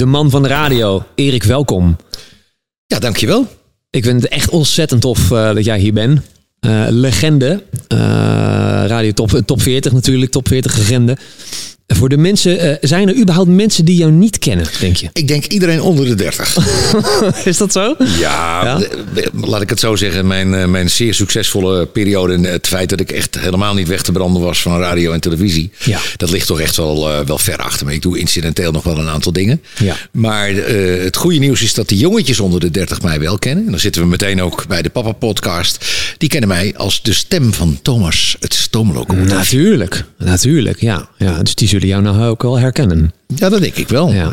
de man van de radio. Erik, welkom. Ja, dankjewel. Ik vind het echt ontzettend tof uh, dat jij hier bent. Uh, legende. Uh, radio top, top 40 natuurlijk, top 40 legende. Voor de mensen, uh, zijn er überhaupt mensen die jou niet kennen, denk je? Ik denk iedereen onder de 30. is dat zo? Ja, ja, laat ik het zo zeggen. Mijn, uh, mijn zeer succesvolle periode. Het feit dat ik echt helemaal niet weg te branden was van radio en televisie. Ja. Dat ligt toch echt wel, uh, wel ver achter me. Ik doe incidenteel nog wel een aantal dingen. Ja. Maar het goede nieuws is dat de jongetjes onder de 30 mij wel kennen. En dan zitten we meteen ook bij de Papa Podcast. Die kennen mij als de stem van Thomas, het stoomlocomotief. Natuurlijk, natuurlijk. Ja, ja dus die zullen jou nou ook wel herkennen. Ja, dat denk ik wel. Ja.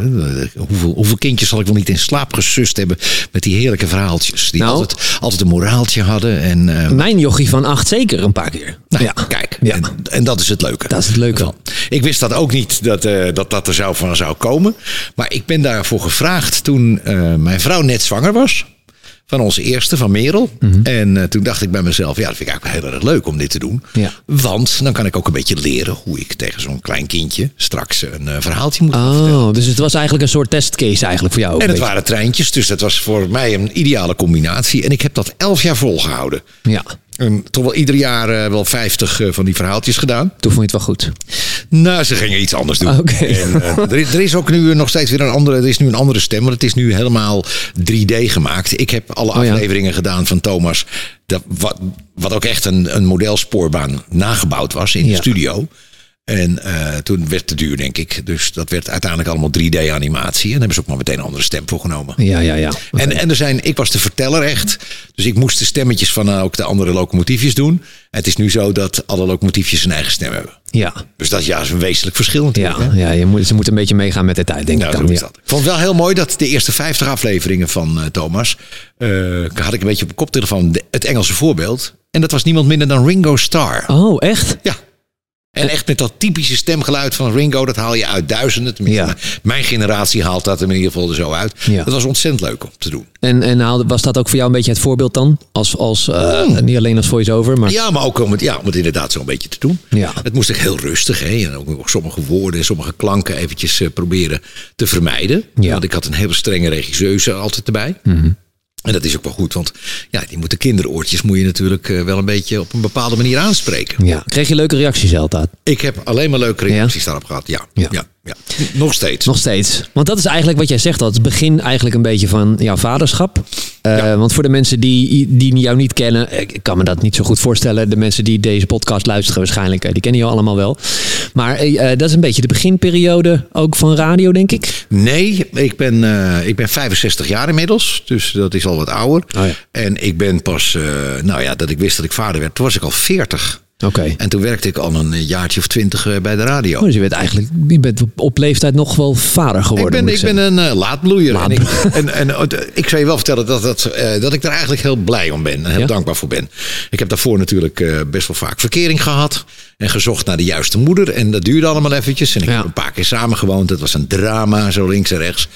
Hoeveel, hoeveel kindjes zal ik wel niet in slaap gesust hebben met die heerlijke verhaaltjes. Die Nou. altijd, altijd een moraaltje hadden. En, uh, Mijn jochie van acht zeker een paar keer. nou, ja. kijk, Ja. en, en dat is het leuke. Dat is het leuke. ervan. Ik wist dat ook niet dat, uh, dat dat er zou van zou komen. Maar ik ben daarvoor gevraagd toen uh, mijn vrouw net zwanger was. Van onze eerste, van Merel. Mhm. En uh, toen dacht ik bij mezelf, ja, dat vind ik eigenlijk heel erg leuk om dit te doen. Ja. Want dan kan ik ook een beetje leren hoe ik tegen zo'n klein kindje straks een uh, verhaaltje moet vertellen. Oh, dus het was eigenlijk een soort testcase eigenlijk voor jou ook. En het waren treintjes, dus dat was voor mij een ideale combinatie. En ik heb dat elf jaar volgehouden. Ja, En toch wel ieder jaar uh, wel vijftig uh, van die verhaaltjes gedaan. toen vond je het wel goed. Nou, ze gingen iets anders doen. Oké. En, uh, er, is, er, is ook nu nog steeds weer een andere. Er is nu een andere stem, want het is nu helemaal 3D gemaakt. Ik heb alle Oh, ja. afleveringen gedaan van Thomas. Dat, wat, wat ook echt een, een modelspoorbaan nagebouwd was in Ja. de studio. En uh, toen werd het te duur, denk ik. Dus dat werd uiteindelijk allemaal 3D-animatie. En daar hebben ze ook maar meteen een andere stem voor genomen. Ja, ja, ja. En, en er zijn, ik was de verteller echt. Dus ik moest de stemmetjes van uh, ook de andere locomotiefjes doen. En het is nu zo dat alle locomotiefjes een eigen stem hebben. Ja, Dus dat ja, is een wezenlijk verschil natuurlijk. ja, hè? ja je moet, ze moeten een beetje meegaan met de tijd, denk Nou, ik zo dan. is Ja. dat. Ik vond het wel heel mooi dat de eerste 50 afleveringen van uh, Thomas. Had ik een beetje op de koptelefoon het Engelse voorbeeld. En dat was niemand minder dan Ringo Starr. Oh, echt? Ja. En echt met dat typische stemgeluid van Ringo, dat haal je uit duizenden. Ja. Mijn generatie haalt dat in ieder geval er zo uit. Ja. Dat was ontzettend leuk om te doen. En, en was dat ook voor jou een beetje het voorbeeld dan? Als, als, eh, Niet alleen als voice-over, maar... Hmm. Ja, maar ook om het, ja, om het inderdaad zo'n beetje te doen. Ja. Het moest echt heel rustig. Hè? En ook sommige woorden en sommige klanken eventjes eh, proberen te vermijden. Ja. Want ik had een hele strenge regisseuse altijd erbij. En dat is ook wel goed, want ja, die moeten kinderoortjes moet je natuurlijk eh, wel een beetje op een bepaalde manier aanspreken. Ja. Kreeg je leuke reacties altijd? Ik heb alleen maar leuke reacties daarop gehad. Ja, Ja. ja. Ja, Nog steeds. Nog steeds. Want dat is eigenlijk wat jij zegt. Dat het begin eigenlijk een beetje van jouw vaderschap. Uh, Ja. Want voor de mensen die, die jou niet kennen. Ik kan me dat niet zo goed voorstellen. De mensen die deze podcast luisteren waarschijnlijk. eh, Die kennen jou allemaal wel. Maar eh, dat is een beetje de beginperiode ook van radio denk ik. Nee, ik ben, uh, ik ben 65 jaar inmiddels. Dus dat is al wat ouder. Oh ja. En ik ben pas, nou ja, dat ik wist dat ik vader werd. Toen was ik al 40. Oké. Okay. En toen werkte ik al een jaartje of twintig uh, bij de radio. Oh, dus je bent eigenlijk je bent op leeftijd nog wel vader geworden. Ik ben, ik ben een uh, laadbloeier. Laat... En, ik, en, en uh, ik zou je wel vertellen dat, dat, uh, dat ik daar eigenlijk heel blij om ben. En heel ja? dankbaar voor ben. Ik heb daarvoor natuurlijk best wel vaak verkering gehad. En gezocht naar de juiste moeder. En dat duurde allemaal eventjes. En ik ja. heb een paar keer samengewoond. Het was een drama, zo links en rechts.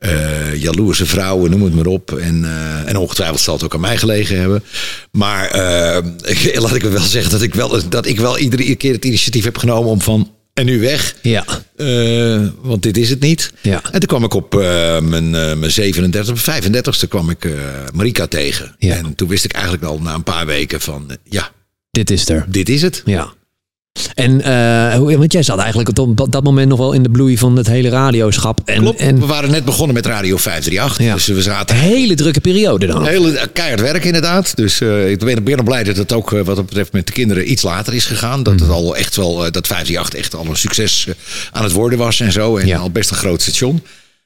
Uh, jaloerse vrouwen, noem het maar op. En, uh, en ongetwijfeld zal het ook aan mij gelegen hebben. Maar uh, laat ik wel zeggen dat ik wel, dat ik wel iedere keer het initiatief heb genomen om van en nu weg. Ja. Uh, want dit is het niet. Ja. En toen kwam ik op uh, mijn, uh, mijn 37, 35ste kwam ik Marika tegen. Ja. En toen wist ik eigenlijk al na een paar weken van ja. Dit is er. Dit is het. Ja. En uh, want jij zat eigenlijk op dat moment nog wel in de bloei van het hele radioschap. En, Klopt, en... we waren net begonnen met Radio 538. Ja. Dus we zaten... Een hele drukke periode dan. Hele keihard werk inderdaad. Dus uh, ik ben, ben blij dat het ook wat dat betreft met de kinderen iets later is gegaan. Dat Mhm. het al echt wel, dat 538 echt al een succes aan het worden was en zo. En Ja. al best een groot station.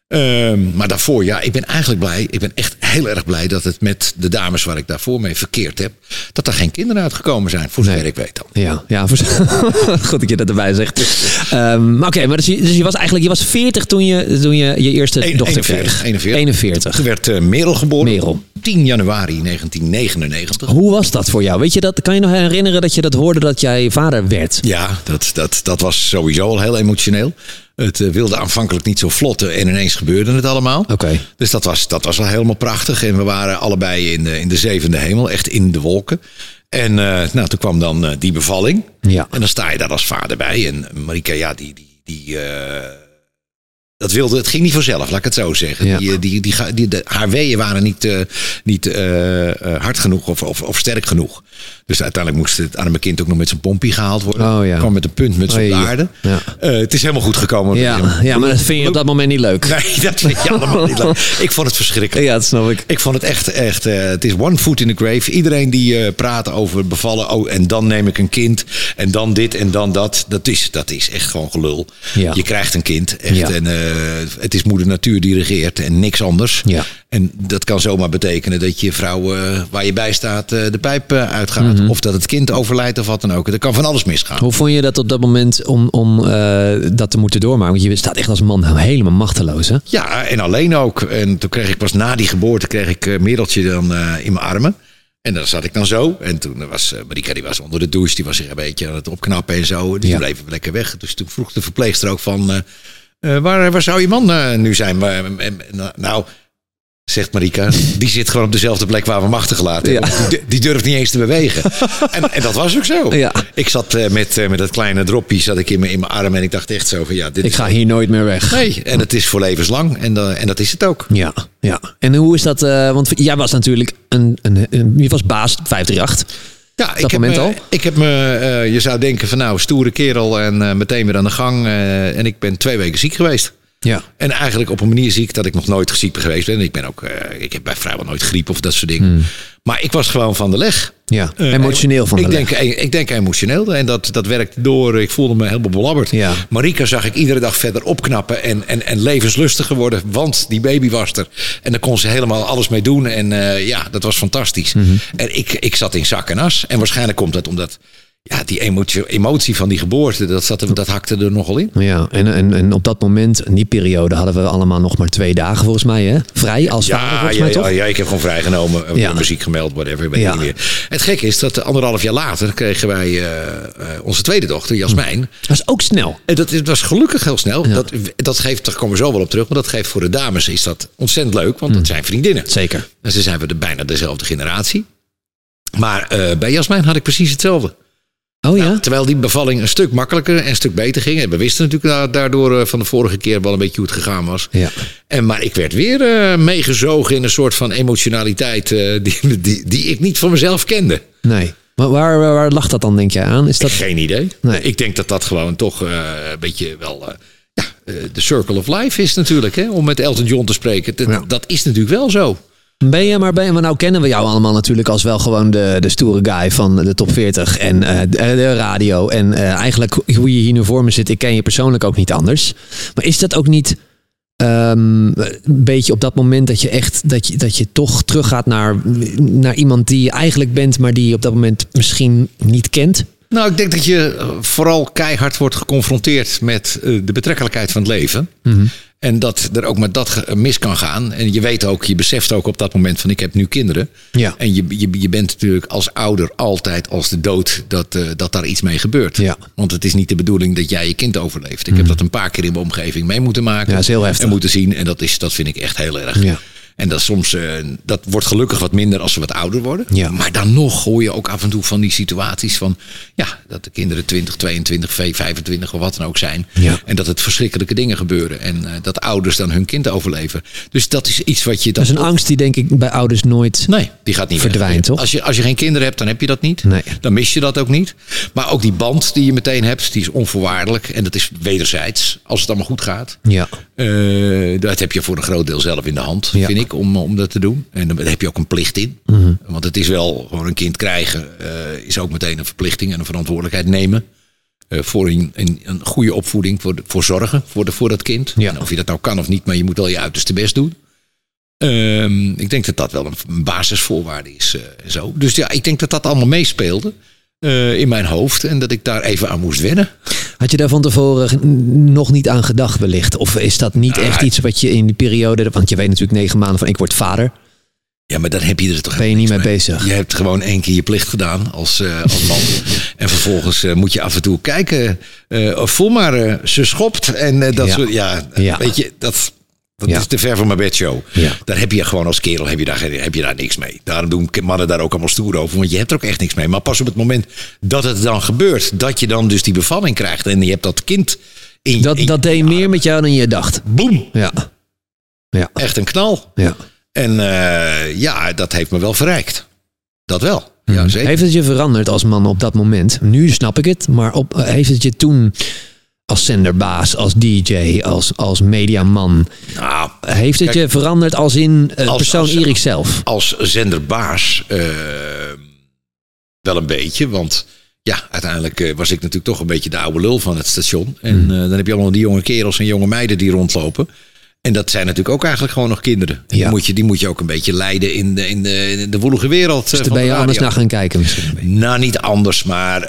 Um, maar daarvoor, ja, ik ben eigenlijk blij. Ik ben echt heel erg blij dat het met de dames waar ik daarvoor mee verkeerd heb, dat er geen kinderen uitgekomen zijn, voor zover Nee. ik weet dan. Ja, ja voor... goed dat je dat erbij zegt. Um, maar Oké, maar dus je, dus je was eigenlijk je was 40 toen je, toen je je eerste Een- dochter 41, kreeg. 41. 41. Toen werd uh, Merel geboren. Merel. 10 januari 1999. Hoe was dat voor jou? Weet je dat? Kan je nog herinneren dat je dat hoorde dat jij vader werd? Ja, dat, dat, dat was sowieso al heel emotioneel. Het uh, wilde aanvankelijk niet zo vlotten en ineens gebeurde het allemaal. Oké. Okay. Dus dat was, dat was wel helemaal prachtig. En we waren allebei in de, in de zevende hemel, echt in de wolken. En uh, nou, toen kwam dan uh, die bevalling. Ja. En dan sta je daar als vader bij. En Marika, ja, die, die, die, uh, dat wilde, het ging niet vanzelf, laat ik het zo zeggen. Ja. Die, die, die, die, de, haar weeën waren niet, uh, niet uh, hard genoeg of, of, of, sterk genoeg. Dus uiteindelijk moest het arme kind ook nog met zijn pompie gehaald worden. Oh, ja. kwam met een punt met zijn. Ja. Uh, het is helemaal goed gekomen. Ja, ja, maar dat vind je op dat moment niet leuk. Nee, dat vind je allemaal niet leuk. Ik vond het verschrikkelijk. Ja, dat snap ik. Ik vond het echt, echt het is one foot in the grave. Iedereen die praat over bevallen, oh, en dan neem ik een kind. En dan dit en dan dat. Dat is, dat is echt gewoon gelul. Je krijgt een kind. Echt, en het is moeder natuur die regeert en niks anders. Ja. En dat kan zomaar betekenen dat je vrouw uh, waar je bij staat uh, de pijp uh, uitgaat. Mm -hmm. Of dat het kind overlijdt of wat dan ook. Er kan van alles misgaan. Hoe vond je dat op dat moment om, om dat te moeten doormaken? Want je staat echt als man helemaal machteloos hè? Ja, en alleen ook. En toen kreeg ik pas na die geboorte kreeg ik middeltje dan in mijn armen. En dan zat ik dan zo. En toen was Marika, die was onder de douche. Die was zich een beetje aan het opknappen en zo. Die ja. bleef lekker weg. Dus toen vroeg de verpleegster ook van... Uh, waar, waar zou je man uh, nu zijn? nou, zegt Marika, die zit gewoon op dezelfde plek waar we hem achtergelaten ja. die, die, durft niet eens te bewegen. en, en, dat was ook zo. Ja. Ik zat uh, met, met dat kleine droppie zat ik in mijn, in mijn arm en ik dacht echt zo van ja... Dit ik ga hier nooit meer weg. Nee, en het is voor levenslang en, en dat is het ook. Ja, ja. En hoe is dat, want jij was natuurlijk een, een, een je was baas 538. Ja, dat ik heb, me, al? ik heb me, uh, je zou denken van nou, stoere kerel en uh, meteen weer aan de gang. Uh, en ik ben twee weken ziek geweest. Ja. En eigenlijk op een manier ziek dat ik nog nooit ziek geweest ben. Ik ben ook, ik heb bij vrijwel nooit griep of dat soort dingen. Hmm. Maar ik was gewoon van de leg. Ja, emotioneel van de ik leg. Denk, ik denk emotioneel. En dat, dat werkte door. Ik voelde me helemaal belabberd. Ja. Marika zag ik iedere dag verder opknappen. En, en, en levenslustiger worden. Want die baby was er. En daar kon ze helemaal alles mee doen. En uh, ja, dat was fantastisch. Mhm. Mm -hmm. En ik, ik zat in zak en as. En waarschijnlijk komt dat omdat ja, die emotie, emotie van die geboorte, dat, zat dat hakte er nogal in. Ja, en, en, en op dat moment, in die periode, hadden we allemaal nog maar twee dagen volgens mij, hè? Vrij als ja, vader, volgens ja, mij, toch? Ja, ja, ik heb gewoon vrijgenomen, Ja. ja. muziek gemeld, whatever, weet Ja. niet meer. Het gekke is dat anderhalf jaar later kregen wij uh, uh, onze tweede dochter, Jasmijn. Dat is ook snel. En dat het was gelukkig heel snel. Dat, dat geeft, daar komen we zo wel op terug, maar dat geeft voor de dames is dat ontzettend leuk, want Mm. dat zijn vriendinnen. Zeker. En ze zijn we de, bijna dezelfde generatie. Maar uh, bij Jasmijn had ik precies hetzelfde. Oh ja? Nou, terwijl die bevalling een stuk makkelijker en een stuk beter ging. En we wisten natuurlijk daardoor uh, van de vorige keer wel een beetje hoe het gegaan was. Ja. En, maar ik werd weer uh, meegezogen in een soort van emotionaliteit uh, die, die, die ik niet van mezelf kende. Nee. Maar waar, waar, waar lag dat dan, denk jij aan? Is dat... Geen idee. Nee. Ik denk dat dat gewoon toch uh, een beetje wel... ja, de circle of life is natuurlijk, hè, om met Elton John te spreken. Dat, Ja. dat is natuurlijk wel zo. Ben je, maar ben maar nou kennen we jou allemaal natuurlijk als wel gewoon de, de stoere guy van de top 40 en eh, de, de radio. En eh, eigenlijk hoe je hier nu voor me zit, ik ken je persoonlijk ook niet anders. Maar is dat ook niet ehm, een beetje op dat moment dat je echt, dat je, dat je toch teruggaat naar, naar iemand die je eigenlijk bent, maar die je op dat moment misschien niet kent? Nou, ik denk dat je vooral keihard wordt geconfronteerd met de betrekkelijkheid van het leven. Mhm. En dat er ook met dat mis kan gaan. En je weet ook, je beseft ook op dat moment van ik heb nu kinderen. Ja. En je, je, je bent natuurlijk als ouder altijd als de dood dat, uh, dat daar iets mee gebeurt. Ja. Want het is niet de bedoeling dat jij je kind overleeft. Ik heb dat een paar keer in mijn omgeving mee moeten maken. Mhm. Ja, dat is heel heftig. En moeten zien. En dat, is, dat vind ik echt heel erg. Ja. En dat soms, uh, dat wordt gelukkig wat minder als ze wat ouder worden. Ja. Maar dan nog hoor je ook af en toe van die situaties van, ja, dat de kinderen 20, 22, 25 of wat dan ook zijn. Ja. En dat het verschrikkelijke dingen gebeuren. En uh, dat ouders dan hun kind overleven. Dus dat is iets wat je dan. Dat is een angst die denk ik bij ouders nooit Nee, die gaat niet verdwijnt, toch? Als je, als je geen kinderen hebt, dan heb je dat niet. Nee. Dan mis je dat ook niet. Maar ook die band die je meteen hebt, die is onvoorwaardelijk. En dat is wederzijds, als het allemaal goed gaat. Ja. Uh, dat heb je voor een groot deel zelf in de hand, Ja. vind ik, om, om dat te doen. En daar heb je ook een plicht in. Mhm. Want het is wel gewoon een kind krijgen, uh, is ook meteen een verplichting en een verantwoordelijkheid nemen. Uh, voor een, een, een, goede opvoeding, voor, de, voor zorgen voor, de, voor dat kind. Ja. En of je dat nou kan of niet, maar je moet wel je uiterste best doen. Um, ik denk dat dat wel een, een basisvoorwaarde is. Uh, zo. Dus ja, ik denk dat dat allemaal meespeelde uh, in mijn hoofd. En dat ik daar even aan moest wennen. Had je daar van tevoren nog niet aan gedacht wellicht? Of is dat niet echt iets wat je in die periode... Want je weet natuurlijk negen maanden van ik word vader. Ja, maar dan heb je er toch ben je niet mee bezig. Je hebt gewoon één keer je plicht gedaan als, uh, als man. en vervolgens uh, moet je af en toe kijken. Uh, of voel maar, ze schopt. En dat ja. soort. Ja, ja, weet je, dat... Dat Ja. is te ver van mijn bedshow. Ja. Daar heb je gewoon als kerel heb je daar, heb je daar niks mee. Daarom doen mannen daar ook allemaal stoer over. Want je hebt er ook echt niks mee. Maar pas op het moment dat het dan gebeurt. Dat je dan dus die bevalling krijgt. En je hebt dat kind in Dat, in- dat deed meer met jou dan je dacht. Boem! Ja. Ja. Echt een knal. ja. En eh, ja, dat heeft me wel verrijkt. Dat wel. Ja, zeker. Heeft het je veranderd als man op dat moment? Nu snap ik het, maar op, heeft het je toen als zenderbaas, als DJ, als, als mediaman, Nou, heeft het Kijk, je veranderd als in uh, als- persoon als- Erik zelf? als zenderbaas eh, wel een beetje. Want ja, uiteindelijk eh, was ik natuurlijk toch een beetje de oude lul van het station. En Hmm. dan heb je allemaal die jonge kerels en jonge meiden die rondlopen. En dat zijn natuurlijk ook eigenlijk gewoon nog kinderen. Die, Ja. moet, je, die moet je ook een beetje leiden in de, in de, in de woelige wereld. Dus daar ben je anders naar gaan kijken misschien. Nou, niet anders, maar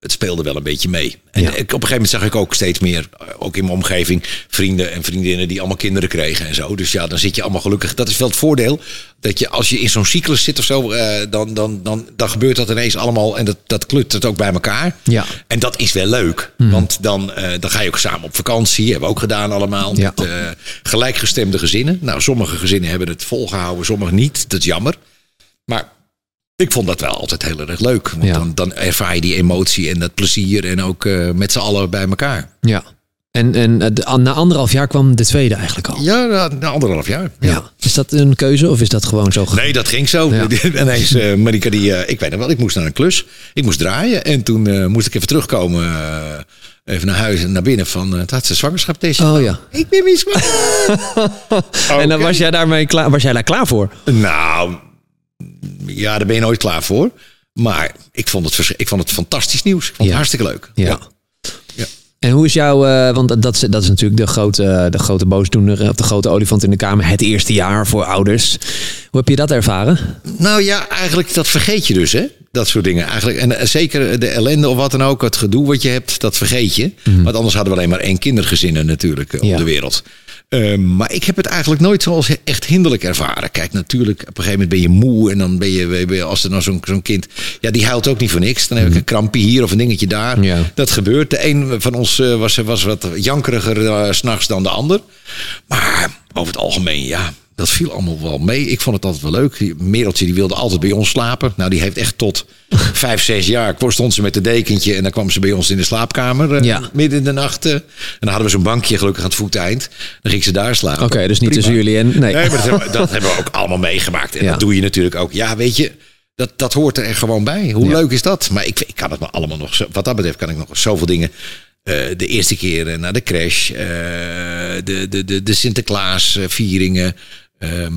het speelde wel een beetje mee. En Ja. op een gegeven moment zag ik ook steeds meer, eh, ook in mijn omgeving, vrienden en vriendinnen die allemaal kinderen kregen en zo. Dus ja, dan zit je allemaal gelukkig. Dat is wel het voordeel, dat je als je in zo'n cyclus zit of zo, eh, dan, dan, dan, dan gebeurt dat ineens allemaal en dat, dat het ook bij elkaar. Ja. En dat is wel leuk, want dan, eh, dan ga je ook samen op vakantie. Hebben we ook gedaan allemaal, Ja. met gelijkgestemde gezinnen. Nou, sommige gezinnen hebben het volgehouden, sommige niet. Dat is jammer. Maar ik vond dat wel altijd heel erg leuk. Want Ja. dan, dan ervaar je die emotie en dat plezier en ook eh, met z'n allen bij elkaar. Ja. En, en eh, na anderhalf jaar kwam de tweede eigenlijk al. Ja, na, na anderhalf jaar. Ja. Is dat een keuze of is dat gewoon zo? Nee, dat ging zo. Ja. Ineens, eh Marika, die, ik weet nog wel, ik moest naar een klus. Ik moest draaien. En toen moest ik even terugkomen. even naar huis en naar binnen van uh, het had ze zwangerschapstest. Oh ja. Ik ben weer zwanger. En dan was jij daarmee klaar, was jij daar klaar voor? Nou, ja, daar ben je nooit klaar voor. Maar ik vond het, ik vond het fantastisch nieuws. Ik vond het Ja. hartstikke leuk. Ja. Ja. En hoe is jouw, eh, want dat is, dat is natuurlijk de grote, de grote boosdoener, of de grote olifant in de kamer, het eerste jaar voor ouders. Hoe heb je dat ervaren? Nou ja, eigenlijk dat vergeet je dus, hè? Dat soort dingen. Eigenlijk, en eh, zeker de ellende of wat dan ook, het gedoe wat je hebt, dat vergeet je. Want anders hadden we alleen maar één kindergezinnen natuurlijk eh, op de wereld. Ehm, maar ik heb het eigenlijk nooit zoals echt hinderlijk ervaren. Kijk, natuurlijk, op een gegeven moment ben je moe en dan ben je, ben je- als er nou zo'n zo'n kind, ja, die huilt ook niet voor niks. Dan heb ik een krampje hier of een dingetje daar. Ja. Dat gebeurt. De een van ons eh, was, was wat jankeriger eh, s s'nachts dan de ander. Maar over het algemeen, ja, dat viel allemaal wel mee. Ik vond het altijd wel leuk. Mereltje die wilde altijd bij ons slapen. Nou, die heeft echt tot vijf, zes jaar stond ze met een dekentje. En dan kwam ze bij ons in de slaapkamer eh, Ja. midden in de nacht. eh. en dan hadden we zo'n bankje gelukkig aan het voeteind. Dan ging ze daar slapen. Oké, dus niet Prima. tussen jullie en... Nee. Nee, maar dat hebben, we- dat hebben we ook allemaal meegemaakt. En Ja. dat doe je natuurlijk ook. Ja, weet je, dat, dat hoort er gewoon bij. Hoe Ja. leuk is dat? Maar ik, ik kan het me allemaal nog... Zo, wat dat betreft kan ik nog zoveel dingen... eh, de eerste keer eh, naar de crash. eh, de, de, de, de Sinterklaas eh, vieringen. ehm,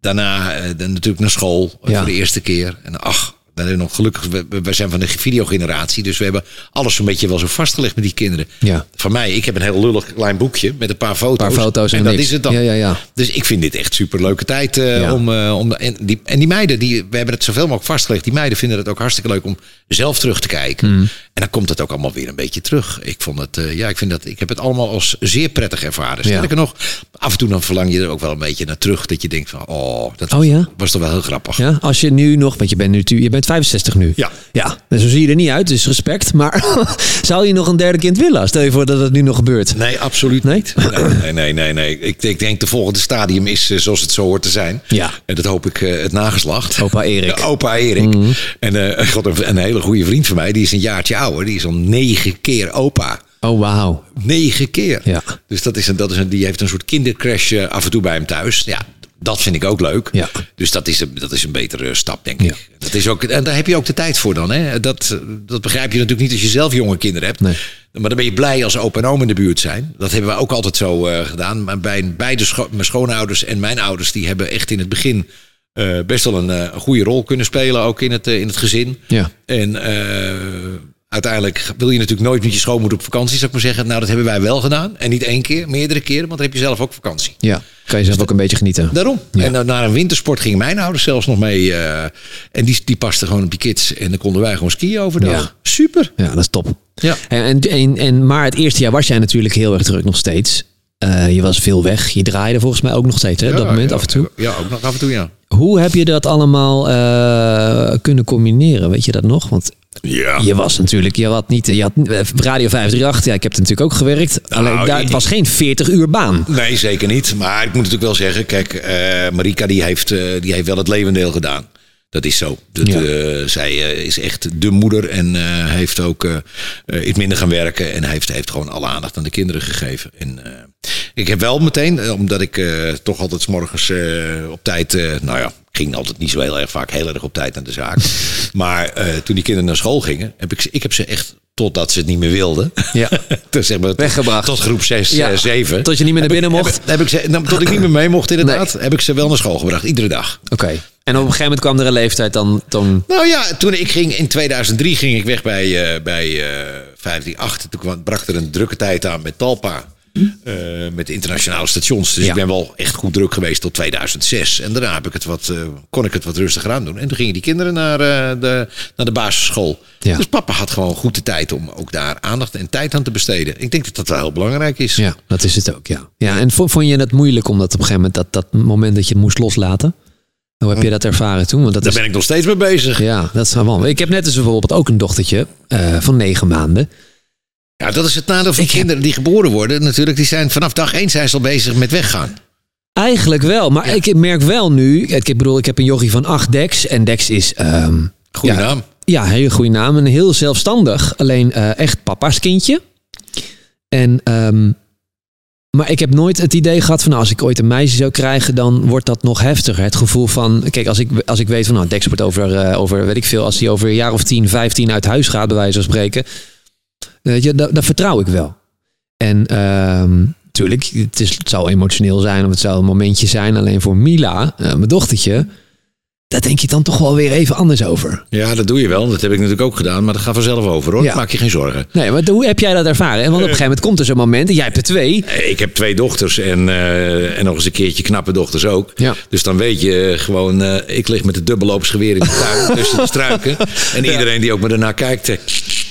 daarna dan natuurlijk naar school Ja. voor de eerste keer. En ach... Dan hebben we nog gelukkig, we, we- we zijn van de videogeneratie, dus we hebben alles zo'n beetje wel zo vastgelegd met die kinderen. Ja. Van mij, ik heb een heel lullig klein boekje met een paar foto's. Een paar foto's en, en dat niks. is het dan. Ja, ja, ja. Dus ik vind dit echt super leuke tijd Ja. om, eh, om en die en die meiden die we hebben het zoveel mogelijk vastgelegd. Die meiden vinden het ook hartstikke leuk om zelf terug te kijken. Mm. En dan komt het ook allemaal weer een beetje terug. Ik vond het eh, ja, ik vind dat ik heb het allemaal als zeer prettig ervaren. Ja. Sterker nog, af en toe dan verlang je er ook wel een beetje naar terug dat je denkt van oh, dat Oh was, ja? was toch wel heel grappig. Ja, als je nu nog, want je bent nu, je bent 65 nu. Ja. Ja, dus zo zie je er niet uit, dus respect. Maar zou je nog een derde kind willen? Stel je voor dat het nu nog gebeurt. Nee, absoluut niet. Nee, nee, nee. nee, nee. Ik, ik denk de volgende stadium is eh, zoals het zo hoort te zijn. Ja. En dat hoop ik eh, het nageslacht. Opa Erik. Opa Erik. En eh, god, een, een hele goede vriend van mij, die is een jaartje ouder. Die is al negen keer opa. Oh, wauw. Negen keer. Ja. Dus dat is een, dat is een, die heeft een soort kindercrash af en toe bij hem thuis. Ja, dat vind ik ook leuk. Ja. Dus dat is, een, dat is een betere stap, denk Ja. ik. Dat is ook, en daar heb je ook de tijd voor dan. Hè? Dat, dat begrijp je natuurlijk niet als je zelf jonge kinderen hebt. Nee. Maar dan ben je blij als opa en oom in de buurt zijn. Dat hebben we ook altijd zo eh, gedaan. Maar bij beide scho- mijn schoonouders en mijn ouders... die hebben echt in het begin eh, best wel een, eh, een goede rol kunnen spelen. Ook in het, in het gezin. Ja. En uiteindelijk wil je natuurlijk nooit met je schoonmoeder op vakantie, zou ik maar zeggen. Nou, dat hebben wij wel gedaan. En niet één keer, meerdere keren, want dan heb je zelf ook vakantie. Ja, kan je zelf ook een beetje genieten. Daarom. Ja. En dan naar een wintersport gingen mijn ouders zelfs nog mee. eh, en die, die pasten gewoon op je kids. En dan konden wij gewoon skiën overdag. Ja. Super. Ja, dat is top. Ja. En, en, en, en, maar het eerste jaar was jij natuurlijk heel erg druk nog steeds. Eh, je was veel weg. Je draaide volgens mij ook nog steeds hè, op dat moment ja, af en toe. Ja, ook nog af en toe, ja. Hoe heb je dat allemaal eh, kunnen combineren? Weet je dat nog? Want Ja. je was natuurlijk, je had niet, je had eh, Radio 538. Ja, ik heb er natuurlijk ook gewerkt. Alleen daar, het was geen 40 uur baan. Nee, zeker niet. Maar ik moet natuurlijk wel zeggen, kijk, eh, Marika die heeft, eh, die heeft wel het levendeel gedaan. Dat is zo. Dat, Ja. zij is echt de moeder en heeft ook iets minder gaan werken. En heeft, heeft gewoon alle aandacht aan de kinderen gegeven. En ik heb wel meteen, omdat ik toch altijd 's morgens op tijd, nou ja, ging altijd niet zo heel erg vaak heel erg op tijd naar de zaak. maar eh, toen die kinderen naar school gingen, heb ik ze, ik heb ze echt totdat ze het niet meer wilden. Ja. dus zeg maar, Weggebracht. Tot groep 6, Ja, 7. tot je niet meer naar binnen mocht. Heb, heb ik ze, nou, tot ik niet meer mee mocht inderdaad, heb ik ze wel naar school gebracht. Iedere dag. Oké. En op een gegeven moment kwam er een leeftijd dan... dan Nou ja, toen ik ging in 2003 ging ik weg bij, eh bij eh 538. Toen kwam, bracht er een drukke tijd aan met Talpa. Eh, met internationale stations. Dus Ja. ik ben wel echt goed druk geweest tot 2006. En daarna heb ik het wat, eh, kon ik het wat rustiger aan doen. En toen gingen die kinderen naar, eh, de, naar de basisschool. Ja. Dus papa had gewoon goed de tijd om ook daar aandacht en tijd aan te besteden. Ik denk dat dat wel heel belangrijk is. ja, dat is het ook, ja. Ja, en vo- vond je het moeilijk om dat op een gegeven moment... dat, dat moment dat je het moest loslaten? Hoe heb je dat ervaren toen? Want dat Daar is, ben ik nog steeds mee bezig. Ja, dat is wel. Ik heb net dus bijvoorbeeld ook een dochtertje van negen maanden. Ja, dat is het nadeel van Ik heb- kinderen die geboren worden. Natuurlijk, die zijn vanaf dag één zijn ze al bezig met weggaan. Eigenlijk wel, maar ik merk wel nu... Ik bedoel, ik heb een jochie van acht Dex. En Dex is... ehm, Goeie ja, naam. Ja, hele goede naam. En heel zelfstandig. Alleen eh, echt papa's kindje. En, ehm, maar ik heb nooit het idee gehad van... Nou, als ik ooit een meisje zou krijgen, dan wordt dat nog heftiger. Het gevoel van... Kijk, als ik, als ik weet van... Nou, Dex wordt over, eh, over, weet ik veel... Als hij over een jaar of 10, 15 uit huis gaat, bij wijze van spreken... Weet je, dat, dat vertrouw ik wel. En ehm tuurlijk, het, is, het zou emotioneel zijn... of het zou een momentje zijn. Alleen voor Mila, eh, mijn dochtertje... Daar denk je dan toch wel weer even anders over. Ja, dat doe je wel. Dat heb ik natuurlijk ook gedaan. Maar dat gaat vanzelf over hoor. Ja. Maak je geen zorgen. Nee, maar hoe heb jij dat ervaren? Want op een gegeven moment komt er zo'n moment, en jij hebt er twee. Eh, Ik heb twee dochters en, eh, en nog eens een keertje knappe dochters ook. Ja. Dus dan weet je gewoon, eh, ik lig met het dubbelloops-geweer in de tuin tussen de struiken. En iedereen die ook maar ernaar kijkt, eh,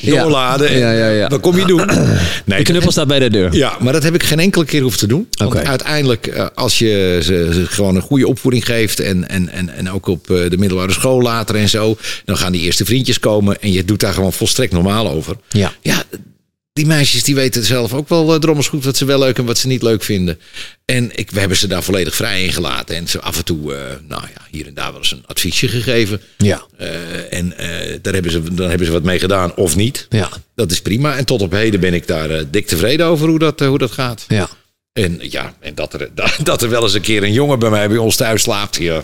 doorladen. En, Ja, ja, ja. Wat kom je doen? Nee, De knuppel staat bij de deur. Ja, maar dat heb ik geen enkele keer hoeven te doen. Want uiteindelijk, eh, als je ze, ze gewoon een goede opvoeding geeft... En, en, en, en ook op eh, de middelbare school later en zo... dan gaan die eerste vriendjes komen en je doet daar gewoon volstrekt normaal over. Ja. Ja, die meisjes die weten zelf ook wel uh, drommels goed wat ze wel leuk en wat ze niet leuk vinden. En ik, we hebben ze daar volledig vrij in gelaten. En ze af en toe, eh, nou ja, hier en daar wel eens een adviesje gegeven. Ja. Eh, en daar hebben ze, dan hebben ze wat mee gedaan of niet. Ja. Dat is prima. En tot op heden ben ik daar dik tevreden over hoe dat, hoe dat gaat. Ja. En ja, en dat er, dat er wel eens een keer een jongen bij mij bij ons thuis slaapt. Ja,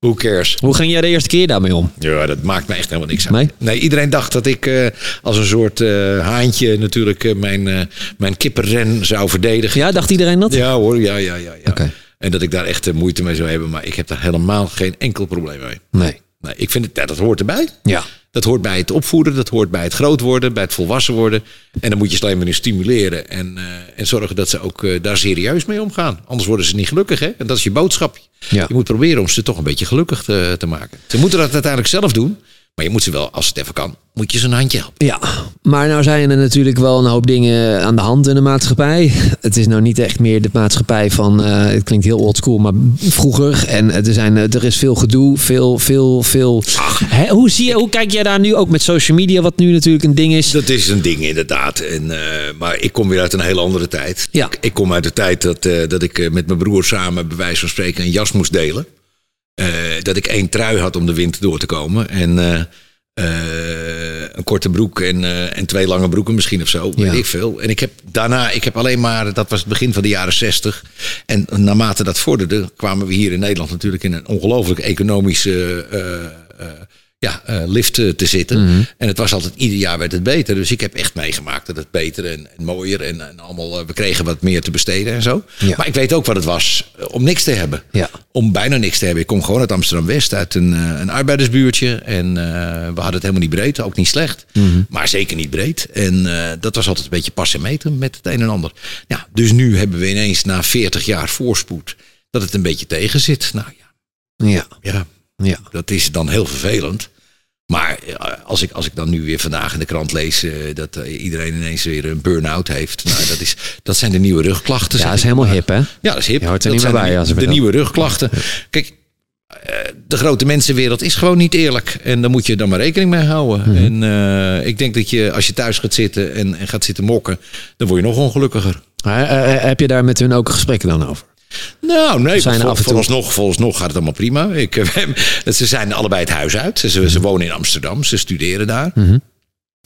who cares? Hoe ging jij de eerste keer daarmee om? Ja, dat maakt me echt helemaal niks uit. Nee? iedereen dacht dat ik eh, als een soort eh, haantje natuurlijk eh, mijn, mijn kippenren zou verdedigen. Ja, dacht iedereen dat? Ja hoor, ja, ja, ja. ja. Oké. En dat ik daar echt moeite mee zou hebben. Maar ik heb daar helemaal geen enkel probleem mee. Nee. Nee, ik vind het, ja, dat hoort erbij. Ja. Dat hoort bij het opvoeden, dat hoort bij het groot worden, bij het volwassen worden. En dan moet je ze alleen maar in stimuleren en, eh, en zorgen dat ze ook eh, daar serieus mee omgaan. Anders worden ze niet gelukkig, hè? En dat is je boodschap. Ja. Je moet proberen om ze toch een beetje gelukkig te, te maken. Ze moeten dat uiteindelijk zelf doen, maar je moet ze wel, als het even kan, moet je ze een handje helpen. Ja, maar nou zijn er natuurlijk wel een hoop dingen aan de hand in de maatschappij. Het is nou niet echt meer de maatschappij van, eh, het klinkt heel oldschool, maar vroeger. En er, zijn, er is veel gedoe, veel, veel, veel. Hè, hoe, zie je, hoe kijk jij daar nu ook met social media, wat nu natuurlijk een ding is? Dat is een ding inderdaad. En, eh, maar ik kom weer uit een hele andere tijd. Ja. Ik, ik kom uit de tijd dat, eh, dat ik eh, met mijn broer samen, bij wijze van spreken, een jas moest delen. Eh, dat ik één trui had om de winter door te komen. En eh, eh, een korte broek en, en twee lange broeken misschien of zo. Weet Ja. ik veel. En ik heb daarna, ik heb alleen maar, dat was het begin van de jaren zestig. En naarmate dat vorderde, kwamen we hier in Nederland natuurlijk in een ongelooflijk economische eh, ja, eh, lift eh, te zitten. Mhm. En het was altijd, ieder jaar werd het beter. Dus ik heb echt meegemaakt dat het beter en, en mooier en, en allemaal, eh, we kregen wat meer te besteden en zo. Ja. Maar ik weet ook wat het was om niks te hebben. Ja. Om bijna niks te hebben. Ik kom gewoon uit Amsterdam-West, uit een, een arbeidersbuurtje. En we hadden het helemaal niet breed, ook niet slecht. Mhm. Maar zeker niet breed. En dat was altijd een beetje pas en meten met het een en ander. Ja, dus nu hebben we ineens na 40 jaar voorspoed dat het een beetje tegen zit. Nou ja, Ja, ja ja. dat is dan heel vervelend. Maar eh, als ik, als ik dan nu weer vandaag in de krant lees eh, dat eh, iedereen ineens weer een burn-out heeft. Nou, dat, is, dat zijn de nieuwe rugklachten. Ja, dat is helemaal maar. hip, hè? Ja, dat is hip. Je hoort er dat niet meer bij de, als de nieuwe rugklachten. Kijk, de grote mensenwereld is gewoon niet eerlijk. En daar moet je dan maar rekening mee houden. Mhm. En ik denk dat je als je thuis gaat zitten en, en gaat zitten mokken, dan word je nog ongelukkiger. Heb je daar met hun ook gesprekken dan over? Nou, nee, Zijn vol, af en toe- vooralsnog, vooralsnog gaat het allemaal prima. Ik, eh, ze zijn allebei het huis uit. Ze, Mhm. ze wonen in Amsterdam, ze studeren daar.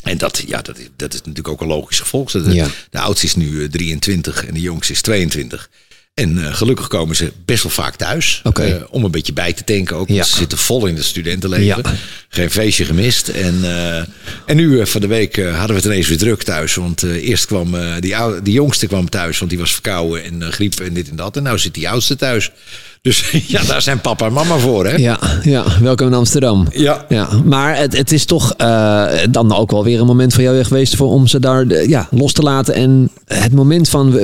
En dat, ja, dat, is- dat is natuurlijk ook een logisch gevolg. De, Ja. de oudste is nu eh, 23 en de jongste is 22. En eh, gelukkig komen ze best wel vaak thuis. Eh, om een beetje bij te tanken ook. Ja. Ze zitten vol in het studentenleven. Ja. Geen feestje gemist. En, eh, en nu van de week hadden we het ineens weer druk thuis. Want eerst kwam die, die jongste kwam thuis. Want die was verkouden en griep en dit en dat. En nou zit die oudste thuis. Dus ja, daar zijn papa en mama voor. Hè? Ja, ja, welkom in Amsterdam. Ja. Ja, maar het, het is toch dan ook wel weer een moment voor jou geweest voor, om ze daar ja, los te laten. En het moment van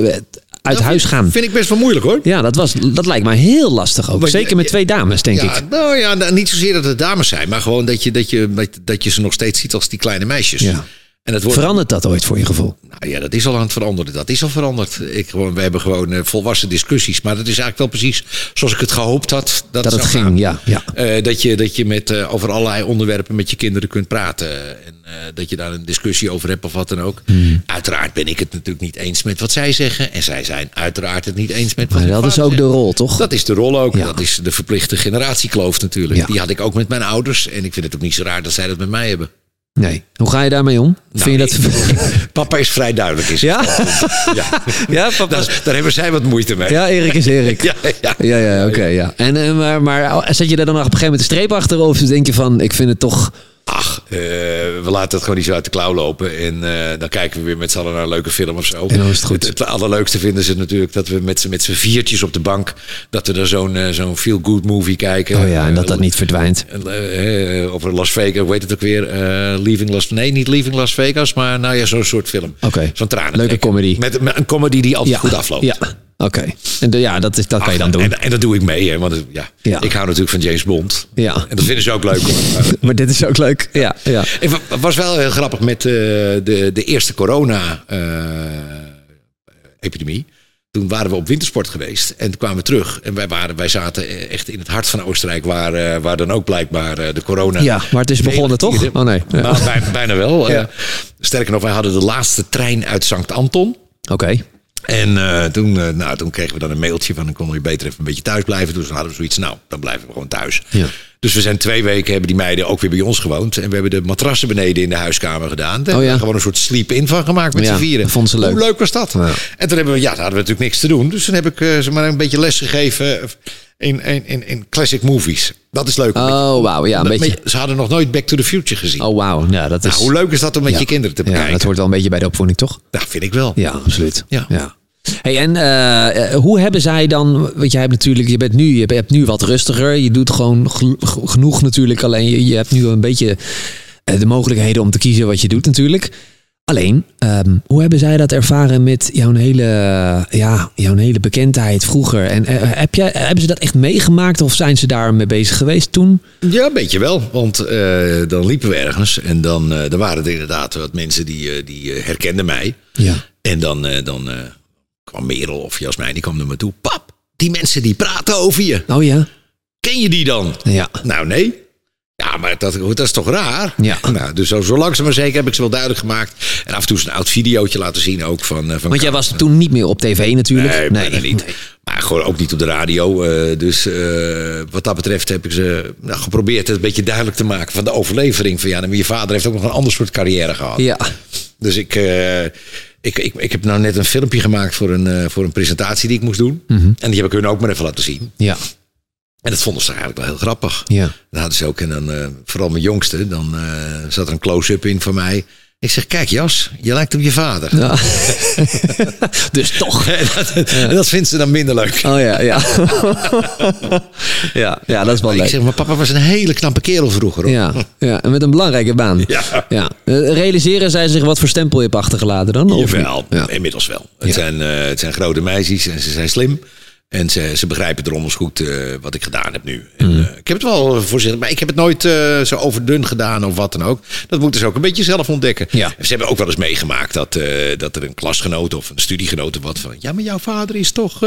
uit Dat huis gaan. Vind ik best wel moeilijk hoor. Ja, dat, was, dat lijkt mij heel lastig ook. Zeker met twee dames, denk ja, ik. Nou ja, nou, niet zozeer dat het dames zijn, maar gewoon dat je, dat je, dat je ze nog steeds ziet als die kleine meisjes. Ja. En het wordt, Verandert dat ooit voor je gevoel? nou ja, dat is al aan het veranderen. Dat is al veranderd. Ik, gewoon, we hebben gewoon eh, volwassen discussies. Maar dat is eigenlijk wel precies zoals ik het gehoopt had. Dat, Dat het ging, gaan. ja. ja. Eh, dat je, dat je met, eh, over allerlei onderwerpen met je kinderen kunt praten. En dat je daar een discussie over hebt of wat dan ook. Hmm. Uiteraard ben ik het natuurlijk niet eens met wat zij zeggen. En zij zijn uiteraard het niet eens met wat Maar dat is ook de rol, toch? Dat is de rol ook. Ja. Dat is de verplichte generatiekloof natuurlijk. Ja. Die had ik ook met mijn ouders. En ik vind het ook niet zo raar dat zij dat met mij hebben. Nee. Hoe ga je daarmee om? Nou, Vind je dat... Papa is vrij duidelijk. Is. Ja? ja. Ja, papa. Daar, daar hebben zij wat moeite mee. Ja, Erik is Erik. ja, ja. Ja, ja, oké, ja. En, eh, maar, maar zet je daar dan nog op een gegeven moment een streep achter? Of denk je van, ik vind het toch... Eh, we laten het gewoon niet zo uit de klauw lopen. En eh, dan kijken we weer met z'n allen naar een leuke film of zo. En dan is het goed. Het, allerleukste vinden ze natuurlijk dat we met z'n met z'n viertjes op de bank... dat we daar zo'n eh, zo'n feel-good movie kijken. Oh ja, en dat dat niet verdwijnt. over Las Vegas, hoe heet het ook weer? Leaving Las Nee, niet Leaving Las Vegas, maar nou ja, zo'n soort film. Oké. Zo'n tranen. Leuke comedy. Met, met een comedy die altijd Ja, goed afloopt. Ja, oké. En ja, dat, is, dat kan je dan doen. En, en dat doe ik mee, hè, want het- ja, Ja. ik hou natuurlijk van James Bond. Ja. En dat vinden ze ook leuk. hoor. Maar dit is ook leuk. Ja, ja. Het wa- was wel heel grappig met eh, de, de eerste corona-epidemie. toen waren we op wintersport geweest en toen kwamen we terug. En wij, waren, wij zaten eh, echt in het hart van Oostenrijk, waar, eh, waar dan ook blijkbaar eh, de corona. Ja, maar het is begonnen toch? Oh nee. Ja. Nou, bij- bijna wel. Ja. Eh, sterker nog, wij hadden de laatste trein uit Sankt Anton. Oké. En eh, toen, eh, nou, toen kregen we dan een mailtje van... dan konden we beter even een beetje thuis blijven. Dus dan hadden we zoiets, nou, dan blijven we gewoon thuis. Ja. Dus we zijn twee weken, hebben die meiden ook weer bij ons gewoond. En we hebben de matrassen beneden in de huiskamer gedaan. Daar Oh hebben ja. we gewoon een soort sleep-in van gemaakt met Ja, z'n vieren. dat vonden ze leuk. Hoe leuk was dat? Ja. En toen hebben we, ja, daar hadden we natuurlijk niks te doen. Dus toen heb ik eh, ze maar een beetje les gegeven in, in, in, in classic movies. Dat is leuk. Oh, wauw. Ja, een beetje... Ze hadden nog nooit Back to the Future gezien. Oh, wauw. Ja, dat is... nou, hoe leuk is dat om met Ja. je kinderen te Ja, bekijken? dat hoort wel een beetje bij de opvoeding, toch? Nou, vind ik wel. Ja, absoluut. Ja. Hey, en eh, eh, hoe hebben zij dan, want jij hebt natuurlijk, je bent nu, je hebt nu wat rustiger. Je doet gewoon genoeg natuurlijk. Alleen je, je hebt nu een beetje eh, de mogelijkheden om te kiezen wat je doet natuurlijk. Alleen, ehm, hoe hebben zij dat ervaren met jouw hele, ja, jouw hele bekendheid vroeger? En heb jij, hebben ze dat echt meegemaakt of zijn ze daar mee bezig geweest toen? Ja, een beetje wel. Want dan liepen we ergens en dan, dan waren er inderdaad wat mensen die, die herkenden mij. Ja. En dan, dan kwam Merel of Jasmijn, die kwam naar me toe. Pap, die mensen die praten over je. Oh ja? Ken je die dan? Ja. Nou, nee. Ja, maar dat, dat is toch raar? Ja. Nou, dus zo, zo langzaam maar zeker heb ik ze wel duidelijk gemaakt. En af en toe eens een oud videootje laten zien ook van... eh, van Want jij was toen niet meer op tv natuurlijk. Nee, niet. Maar gewoon ook niet op de radio. eh, dus eh, wat dat betreft heb ik ze nou, geprobeerd het een beetje duidelijk te maken van de overlevering. Van ja, nou, je vader heeft ook nog een ander soort carrière gehad. Ja. Dus ik, ik, ik, ik heb nou net een filmpje gemaakt voor een, eh, voor een presentatie die ik moest doen. Mhm. En die heb ik hun ook maar even laten zien. Ja. En dat vonden ze eigenlijk wel heel grappig. Ja. Dan hadden ze ook, en dan, eh, vooral mijn jongste, dan eh, zat er een close-up in van mij. Ik zeg, kijk Jas, je lijkt op je vader. Ja. dus toch. En dat, dat vindt ze dan minder leuk. Oh ja, ja. ja, ja, dat is wel ik leuk. zeg, maar papa was een hele knappe kerel vroeger. Hoor. Ja, ja, en met een belangrijke baan. Ja. ja. Eh, Realiseren zij zich wat voor stempel je hebt achtergelaten dan? Of Jawel? Ja. inmiddels wel. Het, zijn, eh, het zijn grote meisjes en ze zijn slim. En ze, ze begrijpen drommels goed eh, wat ik gedaan heb nu. En, Mm. eh, ik heb het wel voorzichtig, maar ik heb het nooit eh, zo overdun gedaan of wat dan ook. Dat moeten ze ook een beetje zelf ontdekken. Ja. Ze hebben ook wel eens meegemaakt dat, dat er een klasgenoot of een studiegenoot of wat van... Ja, maar jouw vader is toch...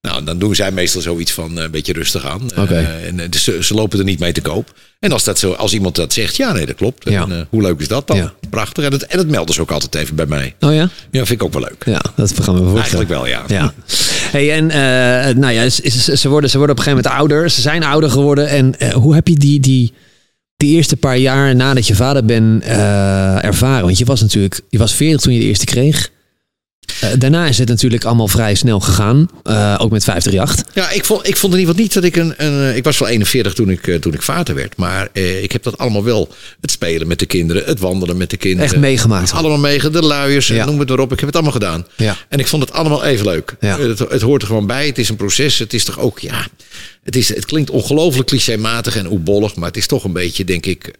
Nou, dan doen zij meestal zoiets van een beetje rustig aan. Eh, en, dus ze, ze lopen er niet mee te koop. En als, dat zo, als iemand dat zegt, ja, nee, dat klopt. Ja. En, hoe leuk is dat dan? Ja. Prachtig. En dat, en dat melden ze ook altijd even bij mij. Oh ja? Ja, vind ik ook wel leuk. Ja, dat gaan we voorstellen. Eigenlijk wel, ja. Ja. Hey, en uh, nou ja, ze, ze, worden, ze worden op een gegeven moment ouder. Ze zijn ouder geworden. En uh, hoe heb je die, die, die eerste paar jaar nadat je vader bent ervaren? Want je was natuurlijk, je was 40 toen je de eerste kreeg. Uh, daarna is het natuurlijk allemaal vrij snel gegaan. Uh, ook met 538. Ja, ik vond, ik vond in ieder geval niet dat ik een. een ik was wel 41 toen ik, toen ik vader werd. Maar ik heb dat allemaal wel. Het spelen met de kinderen, het wandelen met de kinderen. Echt meegemaakt. Allemaal mee, de luiers, ja. noem het maar op. Ik heb het allemaal gedaan. Ja. En ik vond het allemaal even leuk. Ja. Het, het hoort er gewoon bij. Het is een proces. Het is toch ook, ja. Het, is, het klinkt ongelooflijk clichématig en oebollig, maar het is toch een beetje, denk ik,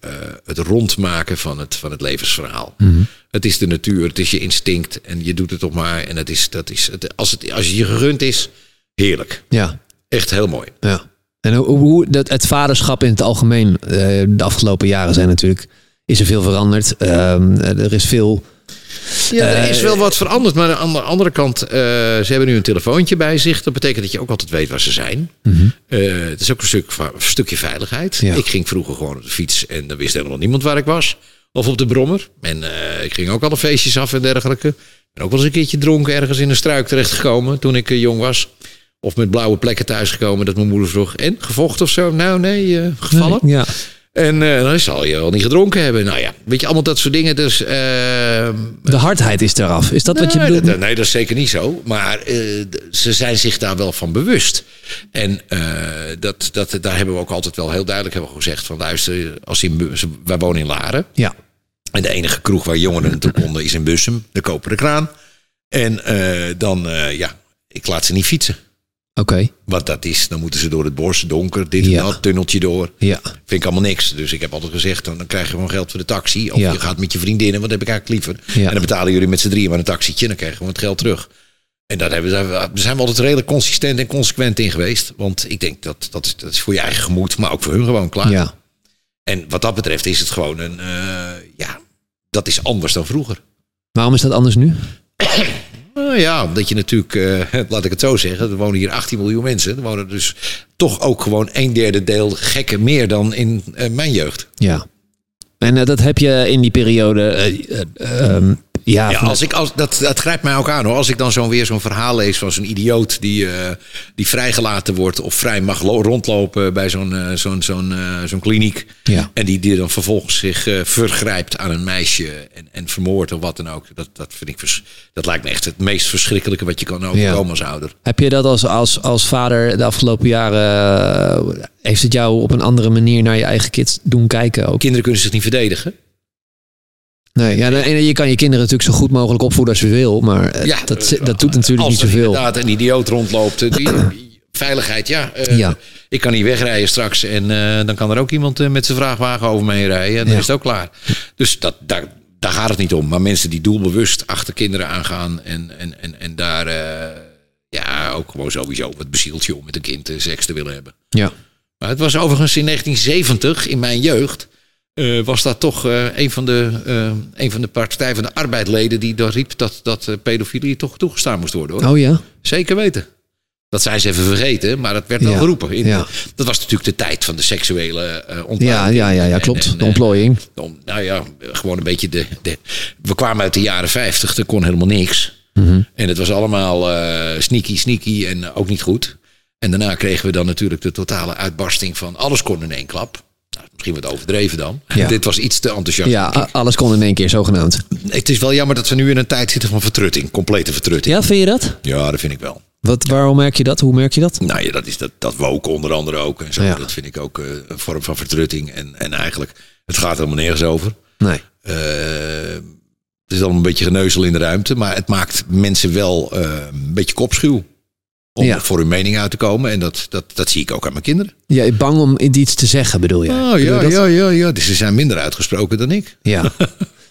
het rondmaken van het, van het levensverhaal. Mm -hmm. Het is de natuur, het is je instinct en je doet het toch maar. En het is, dat is, het, als, het, als je gegund is, heerlijk. Ja. Echt heel mooi. Ja. En hoe, hoe dat, het vaderschap in het algemeen, uh, de afgelopen jaren zijn natuurlijk, is er veel veranderd. Uh, er is veel ja, er is wel wat veranderd. Maar aan de andere kant, uh, ze hebben nu een telefoontje bij zich. Dat betekent dat je ook altijd weet waar ze zijn. Mm -hmm. uh, het is ook een, stuk, een stukje veiligheid. Ja. Ik ging vroeger gewoon op de fiets en dan wist helemaal niemand waar ik was. Of op de brommer. En uh, ik ging ook alle feestjes af en dergelijke. Ben ook wel eens een keertje dronken ergens in een struik terechtgekomen toen ik jong was. Of met blauwe plekken thuisgekomen dat mijn moeder vroeg. En gevochten of zo? Nou, nee, gevallen. Ja. En uh, dan zal je wel niet gedronken hebben. Nou ja, weet je, allemaal dat soort dingen. Dus, uh, de hardheid is eraf. Is dat wat je bedoelt? Dat, nee, dat is zeker niet zo. Maar uh, ze zijn zich daar wel van bewust. En dat, dat, daar hebben we ook altijd wel heel duidelijk hebben gezegd. Van luister, als in, wij wonen in Laren. Ja. En de enige kroeg waar jongeren naartoe konden is in Bussum. De Koperen Kraan. En dan, ja, ik laat ze niet fietsen. Oké. Okay. Want dat is, dan moeten ze door het bos, donker, dit Ja. en dat, tunneltje door. Ja. Vind ik allemaal niks. Dus ik heb altijd gezegd, dan, dan krijg je gewoon geld voor de taxi. Of Ja. je gaat met je vriendinnen, want dat heb ik eigenlijk liever. Ja. En dan betalen jullie met z'n drieën maar een taxietje en dan krijg je gewoon het geld terug. En daar hebben, daar daar zijn we altijd redelijk consistent en consequent in geweest. Want ik denk dat dat is, dat is voor je eigen gemoed, maar ook voor hun gewoon klaar. Ja. En wat dat betreft is het gewoon een, eh, ja, dat is anders dan vroeger. Waarom is dat anders nu? Nou ja, omdat je natuurlijk, eh, laat ik het zo zeggen, er wonen hier 18 miljoen mensen. Er wonen dus toch ook gewoon een derde deel gekken meer dan in eh, mijn jeugd. Ja. En dat heb je in die periode. Um, ja, Ja, als ik, als, dat, dat grijpt mij ook aan hoor. Als ik dan zo weer zo'n verhaal lees van zo'n idioot die, uh, die vrijgelaten wordt of vrij mag rondlopen bij zo'n uh, zo'n zo'n uh, zo'n kliniek. Ja. En die, die dan vervolgens zich vergrijpt aan een meisje en, en vermoordt of wat dan ook. Dat, dat, vind ik vers, dat lijkt me echt het meest verschrikkelijke wat je kan overkomen ja. als ouder. Heb je dat als, als, als vader de afgelopen jaren. heeft het jou op een andere manier naar je eigen kids doen kijken? Ook? Kinderen kunnen zich niet verdedigen. Nee, ja, je kan je kinderen natuurlijk zo goed mogelijk opvoeden als je wil, maar ja, dat, dat doet natuurlijk niet zoveel. Als inderdaad een idioot rondloopt, die, veiligheid, ja, uh, ja. Ik kan niet wegrijden straks en uh, dan kan er ook iemand uh, met zijn vraagwagen over me heen rijden en dan ja. is het ook klaar. Dus dat, daar, daar gaat het niet om. Maar mensen die doelbewust achter kinderen aangaan en, en, en, en daar ja, ook gewoon sowieso wat bezielt je om met een kind seks te willen hebben. Ja. Maar het was overigens in 1970, in mijn jeugd, uh, was dat toch uh, een, van de, uh, een van de Partij van de Arbeidleden die daar riep dat, dat pedofilie toch toegestaan moest worden. Hoor. Oh ja? Zeker weten. Dat zijn ze even vergeten, maar dat werd wel ja. geroepen. In, ja. Dat was natuurlijk de tijd van de seksuele uh, ontplooiing. Ja, ja, ja, ja, klopt. En, en, de ontplooiing. Nou ja, gewoon een beetje de, de... We kwamen uit de jaren 50, er kon helemaal niks. Mm -hmm. En het was allemaal sneaky, sneaky en ook niet goed. En daarna kregen we dan natuurlijk de totale uitbarsting van alles kon in één klap. Nou, misschien wat overdreven dan. Ja. Dit was iets te enthousiast. Ja, alles kon in één keer, zogenaamd. Het is wel jammer dat we nu in een tijd zitten van vertrutting. Complete vertrutting. Ja, vind je dat? Ja, dat vind ik wel. Wat, waarom merk je dat? Hoe merk je dat? Nou ja, dat is dat, dat woken onder andere ook. En zo. Ja. Dat vind ik ook uh, een vorm van vertrutting. En, en eigenlijk, het gaat helemaal nergens over. Nee. Uh, het is dan een beetje geneuzel in de ruimte. Maar het maakt mensen wel uh, een beetje kopschuw om Ja. voor hun mening uit te komen. En dat, dat, dat zie ik ook aan mijn kinderen. Ja, beang om iets te zeggen, bedoel je? Oh, ja, dat? ja, ja, ja. Dus ze zijn minder uitgesproken dan ik. Ja.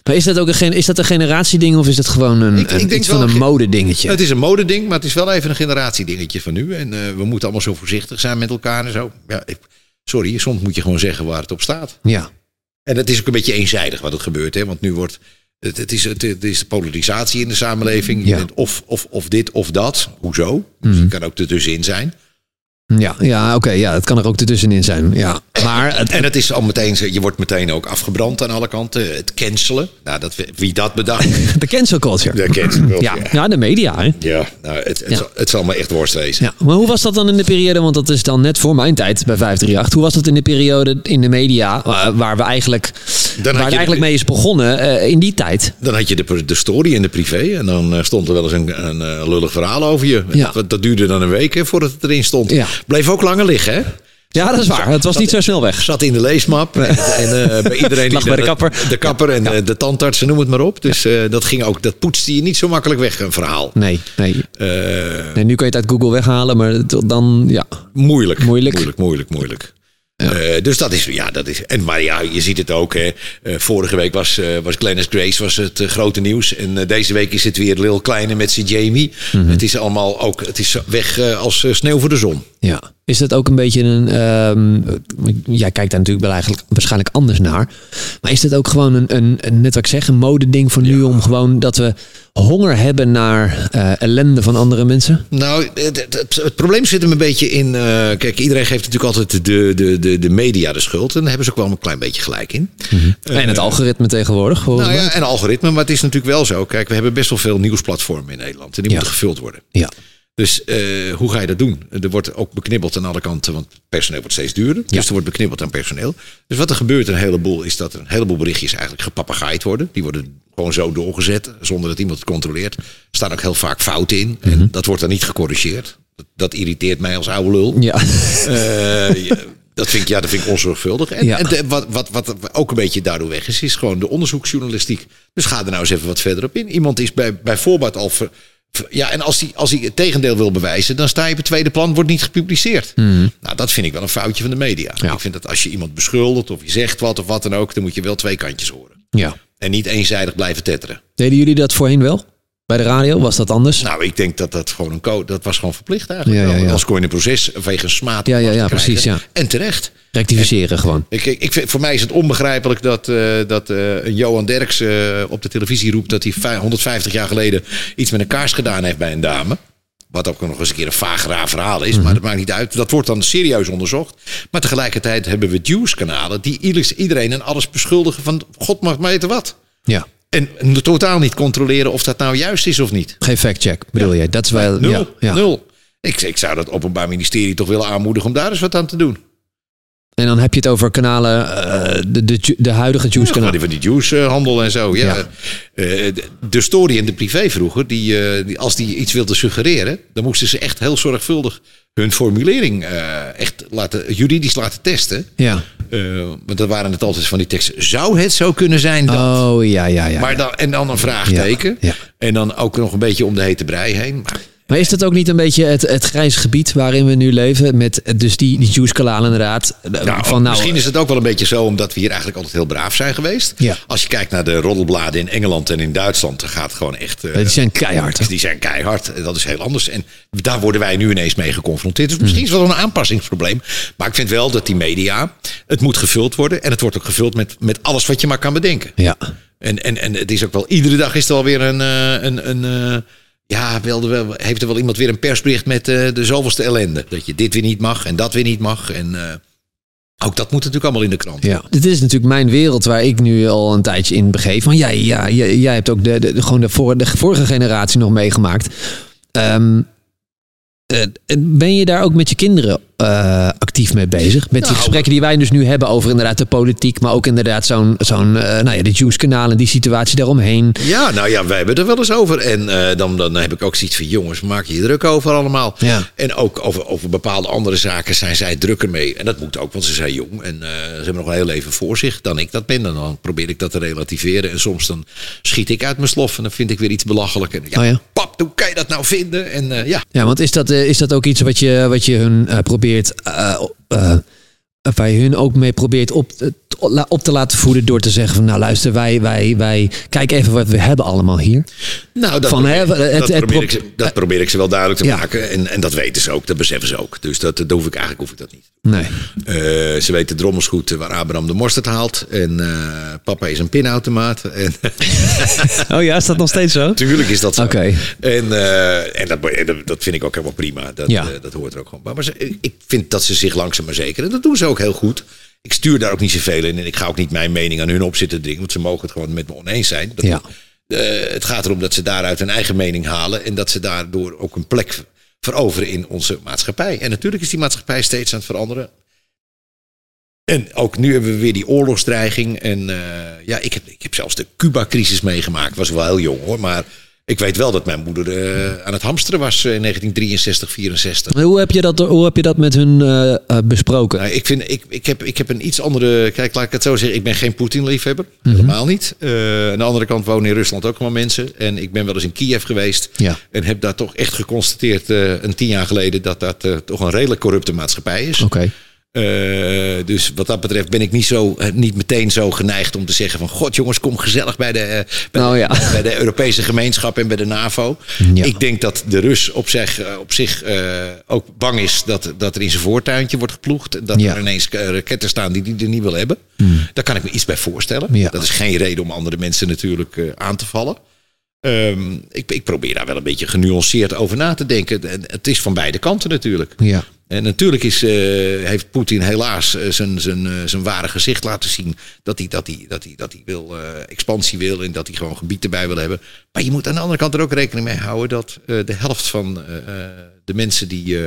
Maar is dat ook een, is dat een generatieding of is het gewoon een, Ik- ik iets van een ge- modedingetje? Het is een modeding, maar het is wel even een generatiedingetje van nu. En eh, we moeten allemaal zo voorzichtig zijn met elkaar en zo. Ja, ik, sorry, soms moet je gewoon zeggen waar het op staat. Ja. En het is ook een beetje eenzijdig wat er gebeurt. Hè? Want nu wordt. Het, het, is, het, het is de polarisatie in de samenleving. Je Ja. bent of, of, of dit of dat. Hoezo? Dus Mhm. je kan ook ertussenin zijn. Ja, ja oké. ja, het kan er ook ertussenin zijn. Ja. Maar het, en het is al meteen, je wordt meteen ook afgebrand aan alle kanten. Het cancelen. Nou, dat, wie dat bedacht. De cancel culture. De cancel culture. Ja, ja de media. Hè? Ja, nou, het, het, Zal, het zal me echt worst wezen. Ja, maar hoe was dat dan in de periode? Want dat is dan net voor mijn tijd bij 538. Hoe was dat in de periode in de media waar we eigenlijk, dan waar het eigenlijk mee is begonnen uh, in die tijd? Dan had je de, de story in de privé. En dan uh, stond er wel eens een, een, een lullig verhaal over je. Ja. Dat, dat, duurde dan een week hè, voordat het erin stond. Ja. Bleef ook langer liggen, hè? Ja, dat is waar. Het was niet zo snel weg. Zat in de leesmap. En, en uh, bij iedereen. Lag bij de kapper. De, kapper en ja. de tandarts, noem het maar op. Dus uh, dat ging ook, dat poetste je niet zo makkelijk weg, een verhaal. Nee, nee. Uh, nee nu kan je het uit Google weghalen, maar dan, ja. Moeilijk. Moeilijk, moeilijk, moeilijk. moeilijk. Ja. Uh, dus dat is, ja, dat is. En, maar ja, je ziet het ook. Hè. Uh, vorige week was, uh, was Glennis Grace was het grote nieuws. En deze week is het weer Lil Kleine met zijn Jamie. Mm -hmm. Het is allemaal ook. Het is weg als sneeuw voor de zon. Ja. Is dat ook een beetje een. Um, jij kijkt daar natuurlijk wel eigenlijk waarschijnlijk anders naar. Maar is dat ook gewoon een, een, een net wat ik zeg, een modeding voor nu ja. om gewoon dat we honger hebben naar uh, ellende van andere mensen? Nou, het, het, het, probleem zit hem een beetje in. Uh, kijk, iedereen geeft natuurlijk altijd de, de, de, de media de schuld. En daar hebben ze ook wel een klein beetje gelijk in. Mm -hmm. uh, en het algoritme tegenwoordig. Nou ja, en algoritme. Maar het is natuurlijk wel zo. Kijk, we hebben best wel veel nieuwsplatformen in Nederland. En die ja. moeten gevuld worden. Ja. Dus uh, hoe ga je dat doen? Er wordt ook beknibbeld aan alle kanten, want personeel wordt steeds duurder. Ja. Dus er wordt beknibbeld aan personeel. Dus wat er gebeurt een heleboel is dat er een heleboel berichtjes eigenlijk gepapagaaid worden. Die worden gewoon zo doorgezet, zonder dat iemand het controleert. Er staan ook heel vaak fouten in. Mm -hmm. En dat wordt dan niet gecorrigeerd. Dat, dat, irriteert mij als oude lul. Ja. Uh, dat vind ik, ja, dat vind ik onzorgvuldig. En, ja. en de, wat, wat, wat ook een beetje daardoor weg is, is gewoon de onderzoeksjournalistiek. Dus ga er nou eens even wat verder op in. Iemand is bij, bij voorbaat al... Ver, ja, en als hij, als hij het tegendeel wil bewijzen, dan sta je op het tweede plan, wordt niet gepubliceerd. Mm. Nou, dat vind ik wel een foutje van de media. Ja. Ik vind dat als je iemand beschuldigt of je zegt wat of wat dan ook, dan moet je wel twee kantjes horen. Ja. En niet eenzijdig blijven tetteren. Deden jullie dat voorheen wel? Bij de radio was dat anders? Nou, ik denk dat dat gewoon een code, dat was gewoon verplicht eigenlijk. Ja, ja, ja. Als kon je een proces wegens smaad. Ja, ja, ja, precies. Ja. En terecht. Rectificeren en, gewoon. Ik, ik vind, voor mij is het onbegrijpelijk dat, uh, dat uh, Johan Derks uh, op de televisie roept dat hij 150 jaar geleden iets met een kaars gedaan heeft bij een dame. Wat ook nog eens een keer een vaag raar verhaal is, mm -hmm. maar dat maakt niet uit. Dat wordt dan serieus onderzocht. Maar tegelijkertijd hebben we Juice-kanalen die iedereen en alles beschuldigen van God mag weten wat. Ja. En totaal niet controleren of dat nou juist is of niet. Geen fact-check, bedoel ja. je? Dat is wel. Nul. Ja. Nul. Ik, ik zou dat Openbaar Ministerie toch willen aanmoedigen om daar eens wat aan te doen. En dan heb je het over kanalen, uh, de, de, de huidige juice-kanalen. Ja, van die juice-handel en zo. Ja. ja. Uh, de story in de privé vroeger, die, uh, die, als die iets wilde suggereren, dan moesten ze echt heel zorgvuldig hun formulering echt laten, juridisch laten testen. Ja. want dan waren het altijd van die teksten. Zou het zo kunnen zijn dat? Oh ja, ja, ja. Maar dan, en dan een vraagteken. Ja, ja. En dan ook nog een beetje om de hete brei heen. Maar, maar is dat ook niet een beetje het, het grijze gebied waarin we nu leven? Met dus die, die juice-kanalen inderdaad. Nou, van, nou, misschien is het ook wel een beetje zo, omdat we hier eigenlijk altijd heel braaf zijn geweest. Ja. Als je kijkt naar de roddelbladen in Engeland en in Duitsland, dan gaat het gewoon echt... Uh, die zijn keihard. Die zijn keihard. Dat is heel anders. En daar worden wij nu ineens mee geconfronteerd. Dus misschien is het wel een aanpassingsprobleem. Maar ik vind wel dat die media, het moet gevuld worden. En het wordt ook gevuld met, met alles wat je maar kan bedenken. Ja. En, en, en het is ook wel, iedere dag is er alweer een... een, een, een ja, heeft er wel iemand weer een persbericht met uh, de zoveelste ellende. Dat je dit weer niet mag en dat weer niet mag. En uh, ook dat moet natuurlijk allemaal in de krant. Ja, dit is natuurlijk mijn wereld waar ik nu al een tijdje in begeef. Want jij, ja, jij, hebt ook de, gewoon de, de vorige generatie nog meegemaakt. Um, uh, ben je daar ook met je kinderen uh, actief mee bezig? Met die nou, gesprekken die wij dus nu hebben over inderdaad de politiek, maar ook inderdaad zo'n, zo'n uh, nou ja, de Juice-kanaal en die situatie daaromheen. Ja, nou ja, wij hebben er wel eens over. En dan, dan heb ik ook zoiets van, jongens, maak je je druk over allemaal. Ja. En ook over, over bepaalde andere zaken zijn zij drukker mee. En dat moet ook, want ze zijn jong en ze hebben nog een heel leven voor zich dan ik dat ben. En dan probeer ik dat te relativeren. En soms dan schiet ik uit mijn slof en dan vind ik weer iets belachelijk. En ja, oh ja. pap, hoe kan je dat nou vinden? En ja. Ja, want is dat, is dat ook iets wat je, wat je hun probeert uh, uh, waar je hun ook mee probeert op, op te laten voeden door te zeggen van nou luister, wij, wij, wij kijk even wat we hebben allemaal hier. Nou, dat, probeer, het, dat, probeer, ik ze, dat probeer ik ze wel duidelijk te maken. En, en dat weten ze ook, dat beseffen ze ook. Dus dat, dat hoef ik eigenlijk hoef ik dat niet. Nee. Uh, ze weten drommels goed waar Abraham de mosterd haalt. En uh, papa is een pinautomaat. En oh ja, is dat nog steeds zo? Tuurlijk is dat zo. Oké. En, en dat, dat vind ik ook helemaal prima. Dat, ja. dat hoort er ook gewoon bij. Maar ze, ik vind dat ze zich langzaam maar zeker. En dat doen ze ook heel goed. Ik stuur daar ook niet zoveel in. En ik ga ook niet mijn mening aan hun op zitten dringen. Want ze mogen het gewoon met me oneens zijn. Dat ja. Uh, het gaat erom dat ze daaruit hun eigen mening halen. En dat ze daardoor ook een plek veroveren in onze maatschappij. En natuurlijk is die maatschappij steeds aan het veranderen. En ook nu hebben we weer die oorlogsdreiging. En uh, ja, ik heb, ik heb zelfs de Cuba-crisis meegemaakt. Was wel heel jong hoor. Maar ik weet wel dat mijn moeder uh, aan het hamsteren was in 1963, 64. Hoe heb je dat, hoe heb je dat met hun uh, besproken? Nou, ik, vind, ik, ik, heb, ik heb een iets andere. Kijk, laat ik het zo zeggen. Ik ben geen Poetin-liefhebber. Mm -hmm. Helemaal niet. Uh, aan de andere kant wonen in Rusland ook allemaal mensen. En ik ben wel eens in Kiev geweest. Ja. En heb daar toch echt geconstateerd, een tien jaar geleden, dat dat toch een redelijk corrupte maatschappij is. Oké. Okay. Uh, dus wat dat betreft ben ik niet, zo, niet meteen zo geneigd om te zeggen van... God jongens, kom gezellig bij de, bij, nou, ja. bij de Europese gemeenschap en bij de NAVO. Ja. Ik denk dat de Rus op zich, op zich uh, ook bang is dat, dat er in zijn voortuintje wordt geploegd. Dat Ja. er ineens raketten staan die hij er niet wil hebben. Hmm. Daar kan ik me iets bij voorstellen. Dat is geen reden om andere mensen natuurlijk uh, aan te vallen. Um, ik, ik, probeer daar wel een beetje genuanceerd over na te denken. En het is van beide kanten natuurlijk. Ja. En natuurlijk is, uh, heeft Poetin helaas uh, zijn, zijn, uh, zijn ware gezicht laten zien. Dat hij, dat hij, dat hij, dat hij wil, expansie wil en dat hij gewoon gebied erbij wil hebben. Maar je moet aan de andere kant er ook rekening mee houden dat de helft van de mensen die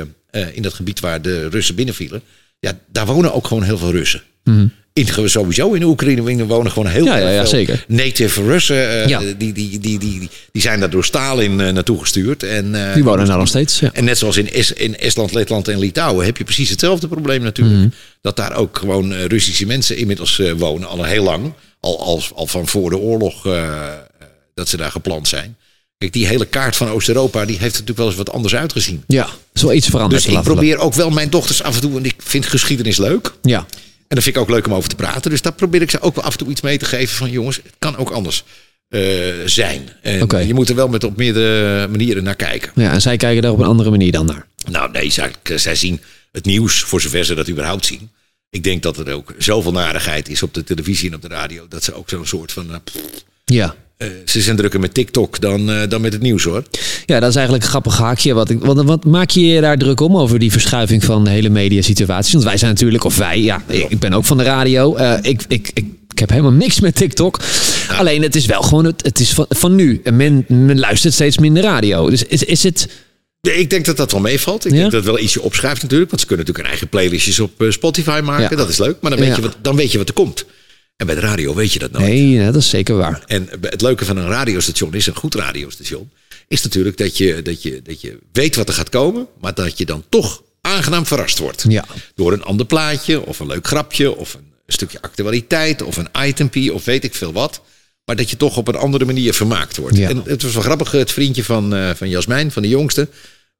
in dat gebied waar de Russen binnenvielen. Ja, daar wonen ook gewoon heel veel Russen. Mm. In, sowieso in de Oekraïne wonen gewoon heel ja, ja, ja, veel zeker. native Russen. Uh, die, die, die, die, die, zijn daar door Stalin uh, naartoe gestuurd. En, uh, Die wonen daar nog steeds. Ja. en net zoals in, es, in Estland, Letland en Litouwen heb je precies hetzelfde probleem natuurlijk. Mhm. Dat daar ook gewoon uh, Russische mensen inmiddels uh, wonen, al heel lang. Al, al, al van voor de oorlog uh, dat ze daar gepland zijn. Kijk, die hele kaart van Oost-Europa, die heeft natuurlijk wel eens wat anders uitgezien. Ja, zo iets veranderd. Dus ik probeer ook wel mijn dochters af en toe, en ik vind geschiedenis leuk. Ja. En dat vind ik ook leuk om over te praten. Dus daar probeer ik ze ook wel af en toe iets mee te geven van jongens, het kan ook anders uh, zijn. En okay. je moet er wel met op meerdere manieren naar kijken. Ja, en zij kijken daar op een andere manier dan naar. Nou nee, zij, zij zien het nieuws voor zover ze dat überhaupt zien. Ik denk dat er ook zoveel narigheid is op de televisie en op de radio. Dat ze ook zo'n soort van... Uh, ja. Uh, ze zijn drukker met TikTok dan, uh, dan met het nieuws hoor. Ja, dat is eigenlijk een grappig haakje. Wat, ik, wat, wat maak je je daar druk om over die verschuiving van de hele mediasituatie? Want wij zijn natuurlijk, of wij, ja, ik, ben ook van de radio. Uh, ik, ik, ik, ik heb helemaal niks met TikTok. Ja. Alleen het is wel gewoon, het, het is van, van nu. En men, men luistert steeds minder radio. Dus is, is het... Ik denk dat dat wel meevalt. Ik Ja? denk dat wel ietsje opschrijft natuurlijk. Want ze kunnen natuurlijk een eigen playlistjes op Spotify maken. Ja. Dat is leuk. Maar dan weet, je wat, dan weet je wat er komt. En bij de radio weet je dat nooit. Nee, dat is zeker waar. En het leuke van een radiostation is, een goed radiostation, is natuurlijk dat je, dat, je, dat je weet wat er gaat komen, maar dat je dan toch aangenaam verrast wordt. Ja. Door een ander plaatje, of een leuk grapje, of een stukje actualiteit, of een itempie, of weet ik veel wat. Maar dat je toch op een andere manier vermaakt wordt. Ja. En het was wel grappig, het vriendje van, uh, van Jasmijn, van de jongste.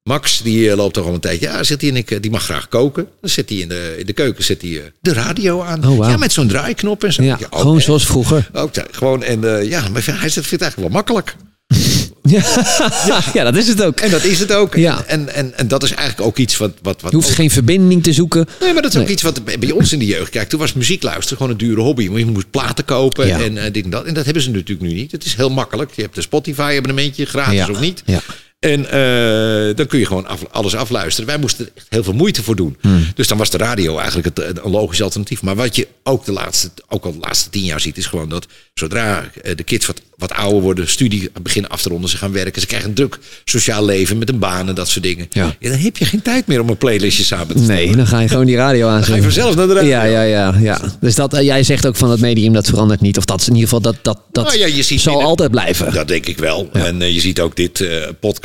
Max, die uh, loopt toch al een tijdje. Ja, zit hij en ik, uh, die mag graag koken. Dan zit hij in de, in de keuken zit hij, uh, de radio aan. Oh, wow. Ja, met zo'n draaiknop en zo. Ja, Ja, ook, gewoon hè. zoals vroeger. Ook, ja, gewoon, en uh, ja, maar hij vindt het eigenlijk wel makkelijk. Ja, ja dat is het ook. En dat is het ook. Ja. En, en, en dat is eigenlijk ook iets wat... wat, wat Je hoeft ook- geen verbinding te zoeken. Nee, maar dat is ook iets wat bij ons in de jeugd... Kijk, toen was muziek luisteren gewoon een dure hobby. Want je moest platen kopen Ja. en uh, dit en dat. En dat hebben ze natuurlijk nu niet. Het is heel makkelijk. Je hebt een Spotify-abonnementje, gratis Ja. of niet. Ja. En uh, dan kun je gewoon af, alles afluisteren. Wij moesten er echt heel veel moeite voor doen. Hmm. Dus dan was de radio eigenlijk het, een logisch alternatief. Maar wat je ook, de laatste, ook al de laatste tien jaar ziet... is gewoon dat zodra uh, de kids wat, wat ouder worden... studie beginnen af te ronden, ze gaan werken... ze krijgen een druk sociaal leven met een baan en dat soort dingen. Ja. dan heb je geen tijd meer om een playlistje samen te stellen. Nee, dan ga je gewoon die radio Dan ga je aanzetten. vanzelf naar de radio. Ja, ja, ja, ja. Dus dat, eh, jij zegt ook van het medium dat verandert niet. Of dat is in ieder geval dat, dat, dat Nou ja, je ziet zal binnen- altijd blijven. Dat denk ik wel. En uh, je ziet ook dit uh,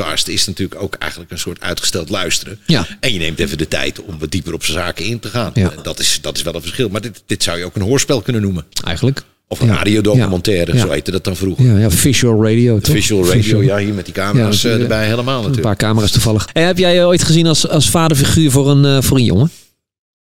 podcast is natuurlijk ook eigenlijk een soort uitgesteld luisteren. Ja. En je neemt even de tijd om wat dieper op zaken in te gaan. Ja. Dat, is, dat is wel een verschil. Maar dit, dit zou je ook een hoorspel kunnen noemen. Eigenlijk. Of een Ja. radiodocumentaire, Ja. zo heette dat dan vroeger. Ja, ja, visual radio. toch? Visual radio, ja, hier met die camera's Ja, dat- erbij helemaal Een natuurlijk. paar camera's toevallig. En heb jij je ooit gezien als, als vaderfiguur voor een, uh, voor een jongen?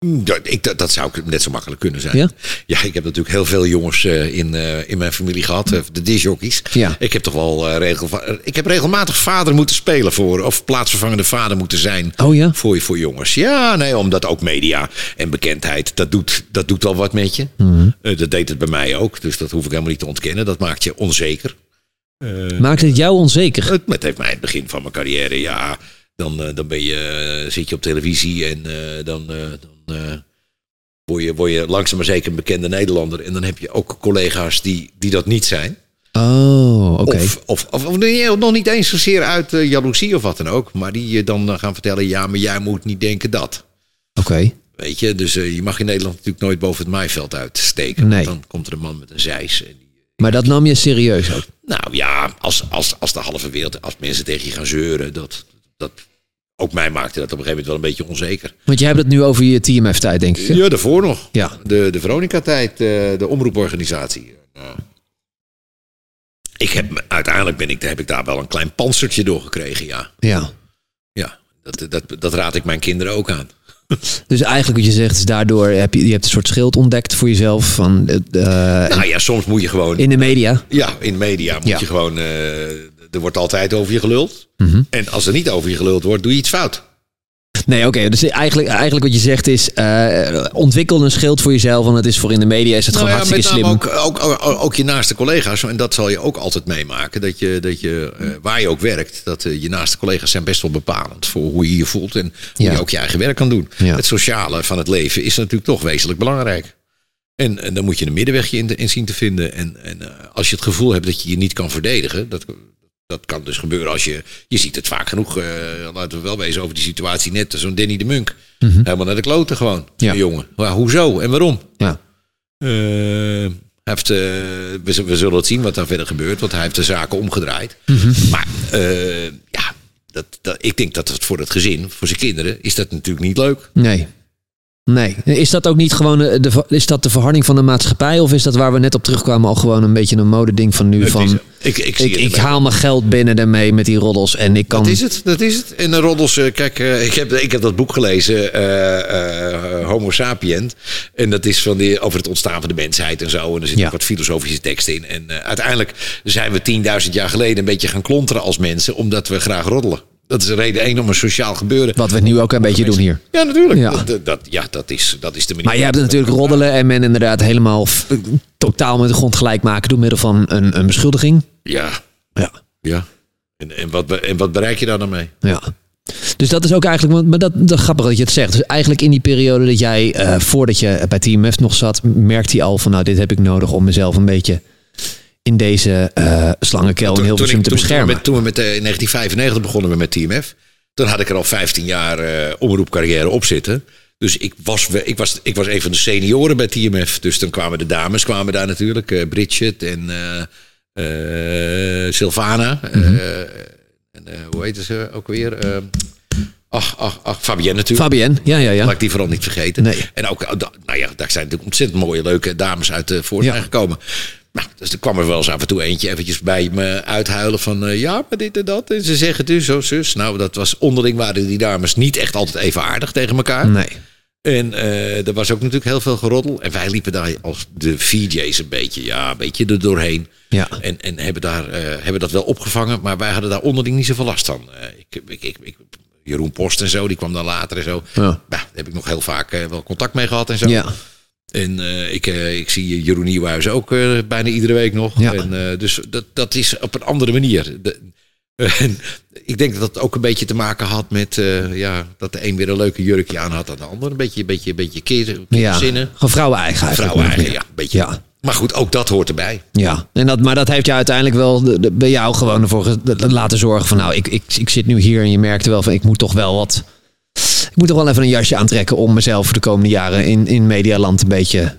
Dat, ik, dat, dat zou net zo makkelijk kunnen zijn. Ja? Ja, ik heb natuurlijk heel veel jongens uh, in, uh, in mijn familie gehad, uh, de disjockeys. Ja. Ik heb toch wel regel, ik heb regelmatig vader moeten spelen voor, of plaatsvervangende vader moeten zijn oh, ja? voor, voor jongens. Ja, nee, omdat ook media en bekendheid, dat doet, dat doet wel wat met je. Mhm. Mm -hmm. dat deed het bij mij ook, dus dat hoef ik helemaal niet te ontkennen. Dat maakt je onzeker. maakt het jou onzeker? Het, het heeft mij het begin van mijn carrière, ja. Dan, dan ben je, zit je op televisie en dan, dan word je, word je langzaam maar zeker een bekende Nederlander. En dan heb je ook collega's die, die dat niet zijn. Oh, oké. Okay. Of, of, of, of, nog niet eens zozeer uit uh, jaloezie of wat dan ook. Maar die je dan gaan vertellen, ja, maar jij moet niet denken dat. Oké. Okay. Weet je, dus uh, je mag in Nederland natuurlijk nooit boven het maaiveld uitsteken. Nee. Dan komt er een man met een zeis. En die, maar dat nam je serieus ook? Nou ja, als, als, als de halve wereld, als mensen tegen je gaan zeuren, dat, dat, ook mij maakte dat op een gegeven moment wel een beetje onzeker. Want jij hebt het nu over je TMF-tijd, denk ik. Hè? Ja, daarvoor nog. Ja. De, de Veronica-tijd, de, de omroeporganisatie. Uh, ik heb, uiteindelijk ben ik, heb ik daar wel een klein panzertje door gekregen, ja. Ja. Ja, dat, dat, dat raad ik mijn kinderen ook aan. Dus eigenlijk wat je zegt is daardoor heb je, je hebt een soort schild ontdekt voor jezelf van. Uh, nou ja, soms moet je gewoon. In de media. Ja, in de media moet ja. je gewoon. Uh, er wordt altijd over je geluld. Mm -hmm. En als er niet over je geluld wordt, doe je iets fout. Nee, oké. Okay. Dus eigenlijk, eigenlijk wat je zegt is, uh, ontwikkel een schild voor jezelf. Want het is voor in de media is het nou gewoon ja, hartstikke slim. Ook, ook, ook, ook, je naaste collega's, en dat zal je ook altijd meemaken. Dat je, dat je uh, waar je ook werkt, dat uh, je naaste collega's zijn best wel bepalend voor hoe je je voelt. En hoe Ja. je ook je eigen werk kan doen. Ja. Het sociale van het leven is natuurlijk toch wezenlijk belangrijk. En, en dan moet je een middenwegje in, in zien te vinden. En, en als je het gevoel hebt dat je je niet kan verdedigen, dat, dat kan dus gebeuren als je. Je ziet het vaak genoeg. Uh, laten we wel wezen over die situatie net. Zo'n Danny de Munk. Mhm. Helemaal naar de kloten gewoon. Ja. Jongen. Maar hoezo en waarom? Ja. Uh, hij heeft, uh, we, we, zullen het zien wat daar verder gebeurt. Want hij heeft de zaken omgedraaid. Mhm. Maar uh, ja, dat, dat, ik denk dat het voor het gezin, voor zijn kinderen, is dat natuurlijk niet leuk. Nee. Nee. Is dat ook niet gewoon eh, de, is dat de verharding van de maatschappij? Of is dat waar we net op terugkwamen al gewoon een beetje een modeding van nu? Het van, is- ik, ik, zie ik, haal mijn geld binnen daarmee met die roddels en ik kan... Dat is het, dat is het. En de roddels, eh, kijk, eh, ik, heb, ik heb dat boek gelezen, eh, eh, Homo sapient. En dat is van die, over het ontstaan van de mensheid en zo. En er zitten Ja. ook wat filosofische teksten in. En uiteindelijk zijn we 10.000 jaar geleden een beetje gaan klonteren als mensen, omdat we graag roddelen. Dat is reden één om een sociaal gebeuren. Wat we nu ook een beetje doen hier. Ja, natuurlijk. Ja. Dat, dat, ja, dat is, dat is de manier. Maar je hebt natuurlijk roddelen en men inderdaad helemaal f- totaal met de grond gelijk maken door middel van een, een beschuldiging. Ja, Ja. ja. En, en, wat, en wat bereik je daar dan mee? Ja. Dus dat is ook eigenlijk, maar dat, dat grappig dat je het zegt. Dus eigenlijk in die periode dat jij, eh, voordat je bij TMF nog zat, merkte hij al van nou, dit heb ik nodig om mezelf een beetje in deze eh slangenkel in Hilversum ik- te toen, beschermen. Met, toen we met, eh, in 1995 begonnen we met TMF. Toen had ik er al 15 jaar eh omroepcarrière op zitten. Dus ik was, ik, was, ik was een van de senioren bij TMF. Dus dan kwamen de dames kwamen daar natuurlijk. Bridget en Sylvana. Mhm. en, hoe heette ze ook weer? Ach, ach, ach, Fabienne natuurlijk. Fabienne, ja, ja, ja. Laat ik die vooral niet vergeten. Nee. En ook, nou ja, daar zijn natuurlijk ontzettend mooie, leuke dames uit de voort Ja. gekomen. Nou, dus er kwam er wel eens af en toe eentje eventjes bij me uithuilen van... eh, ja, maar dit en dat. En ze zeggen dus zo, zus. Nou, dat was onderling waren die dames niet echt altijd even aardig tegen elkaar. Nee. En eh, er was ook natuurlijk heel veel geroddel. En wij liepen daar als de VJ's een beetje, ja, een beetje er doorheen. Ja. En, en hebben, daar, eh, hebben dat wel opgevangen. Maar wij hadden daar onderling niet zoveel last van. Ik, ik, ik, ik- Jeroen Post en zo, die kwam dan later en zo. Ja. Nou, daar heb ik nog heel vaak wel contact mee gehad en zo. Ja. En eh, ik, eh, ik zie Jeroen Nieuwhuis ook eh, bijna iedere week nog. Ja. En, dus dat, dat is op een andere manier. De- en ik denk dat dat ook een beetje te maken had met ja, dat de een weer een leuke jurkje aan had dan de ander. Een beetje, een beetje, een beetje keer, Ja. zinnen. Gewoon vrouwen eigen. Vrouwen eigen, ja. Beetje. Ja. Maar goed, ook dat hoort erbij. Ja, en dat, maar dat heeft je uiteindelijk wel de- de- bij jou gewoon ervoor laten zorgen van nou, ik, ik, ik zit nu hier en je merkte wel van ik moet toch wel wat. Ik moet toch wel even een jasje aantrekken om mezelf de komende jaren in, in medialand een beetje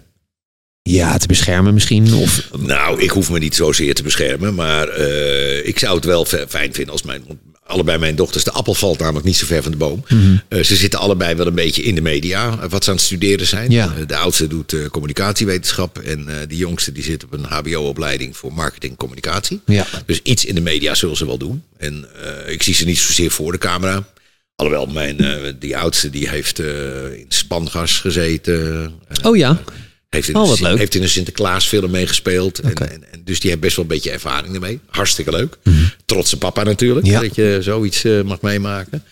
ja, te beschermen misschien. Of, Nou, ik hoef me niet zozeer te beschermen. Maar eh, ik zou het wel fijn vinden als mijn, allebei mijn dochters... De appel valt namelijk niet zo ver van de boom. Eh, ze zitten allebei wel een beetje in de media. eh, wat ze aan het studeren zijn. Ja. De oudste doet communicatiewetenschap. En de jongste die zit op een hbo-opleiding voor marketing communicatie. Ja. Dus iets in de media zullen ze wel doen. En ik zie ze niet zozeer voor de camera. Alhoewel, mijn, die oudste die heeft in Spangas gezeten. oh ja? Heeft in, oh, een, heeft in een Sinterklaasfilm meegespeeld. En, en, en, dus die heeft best wel een beetje ervaring ermee. Hartstikke leuk. Mm -hmm. Trotse papa natuurlijk. Ja. Dat je zoiets mag meemaken.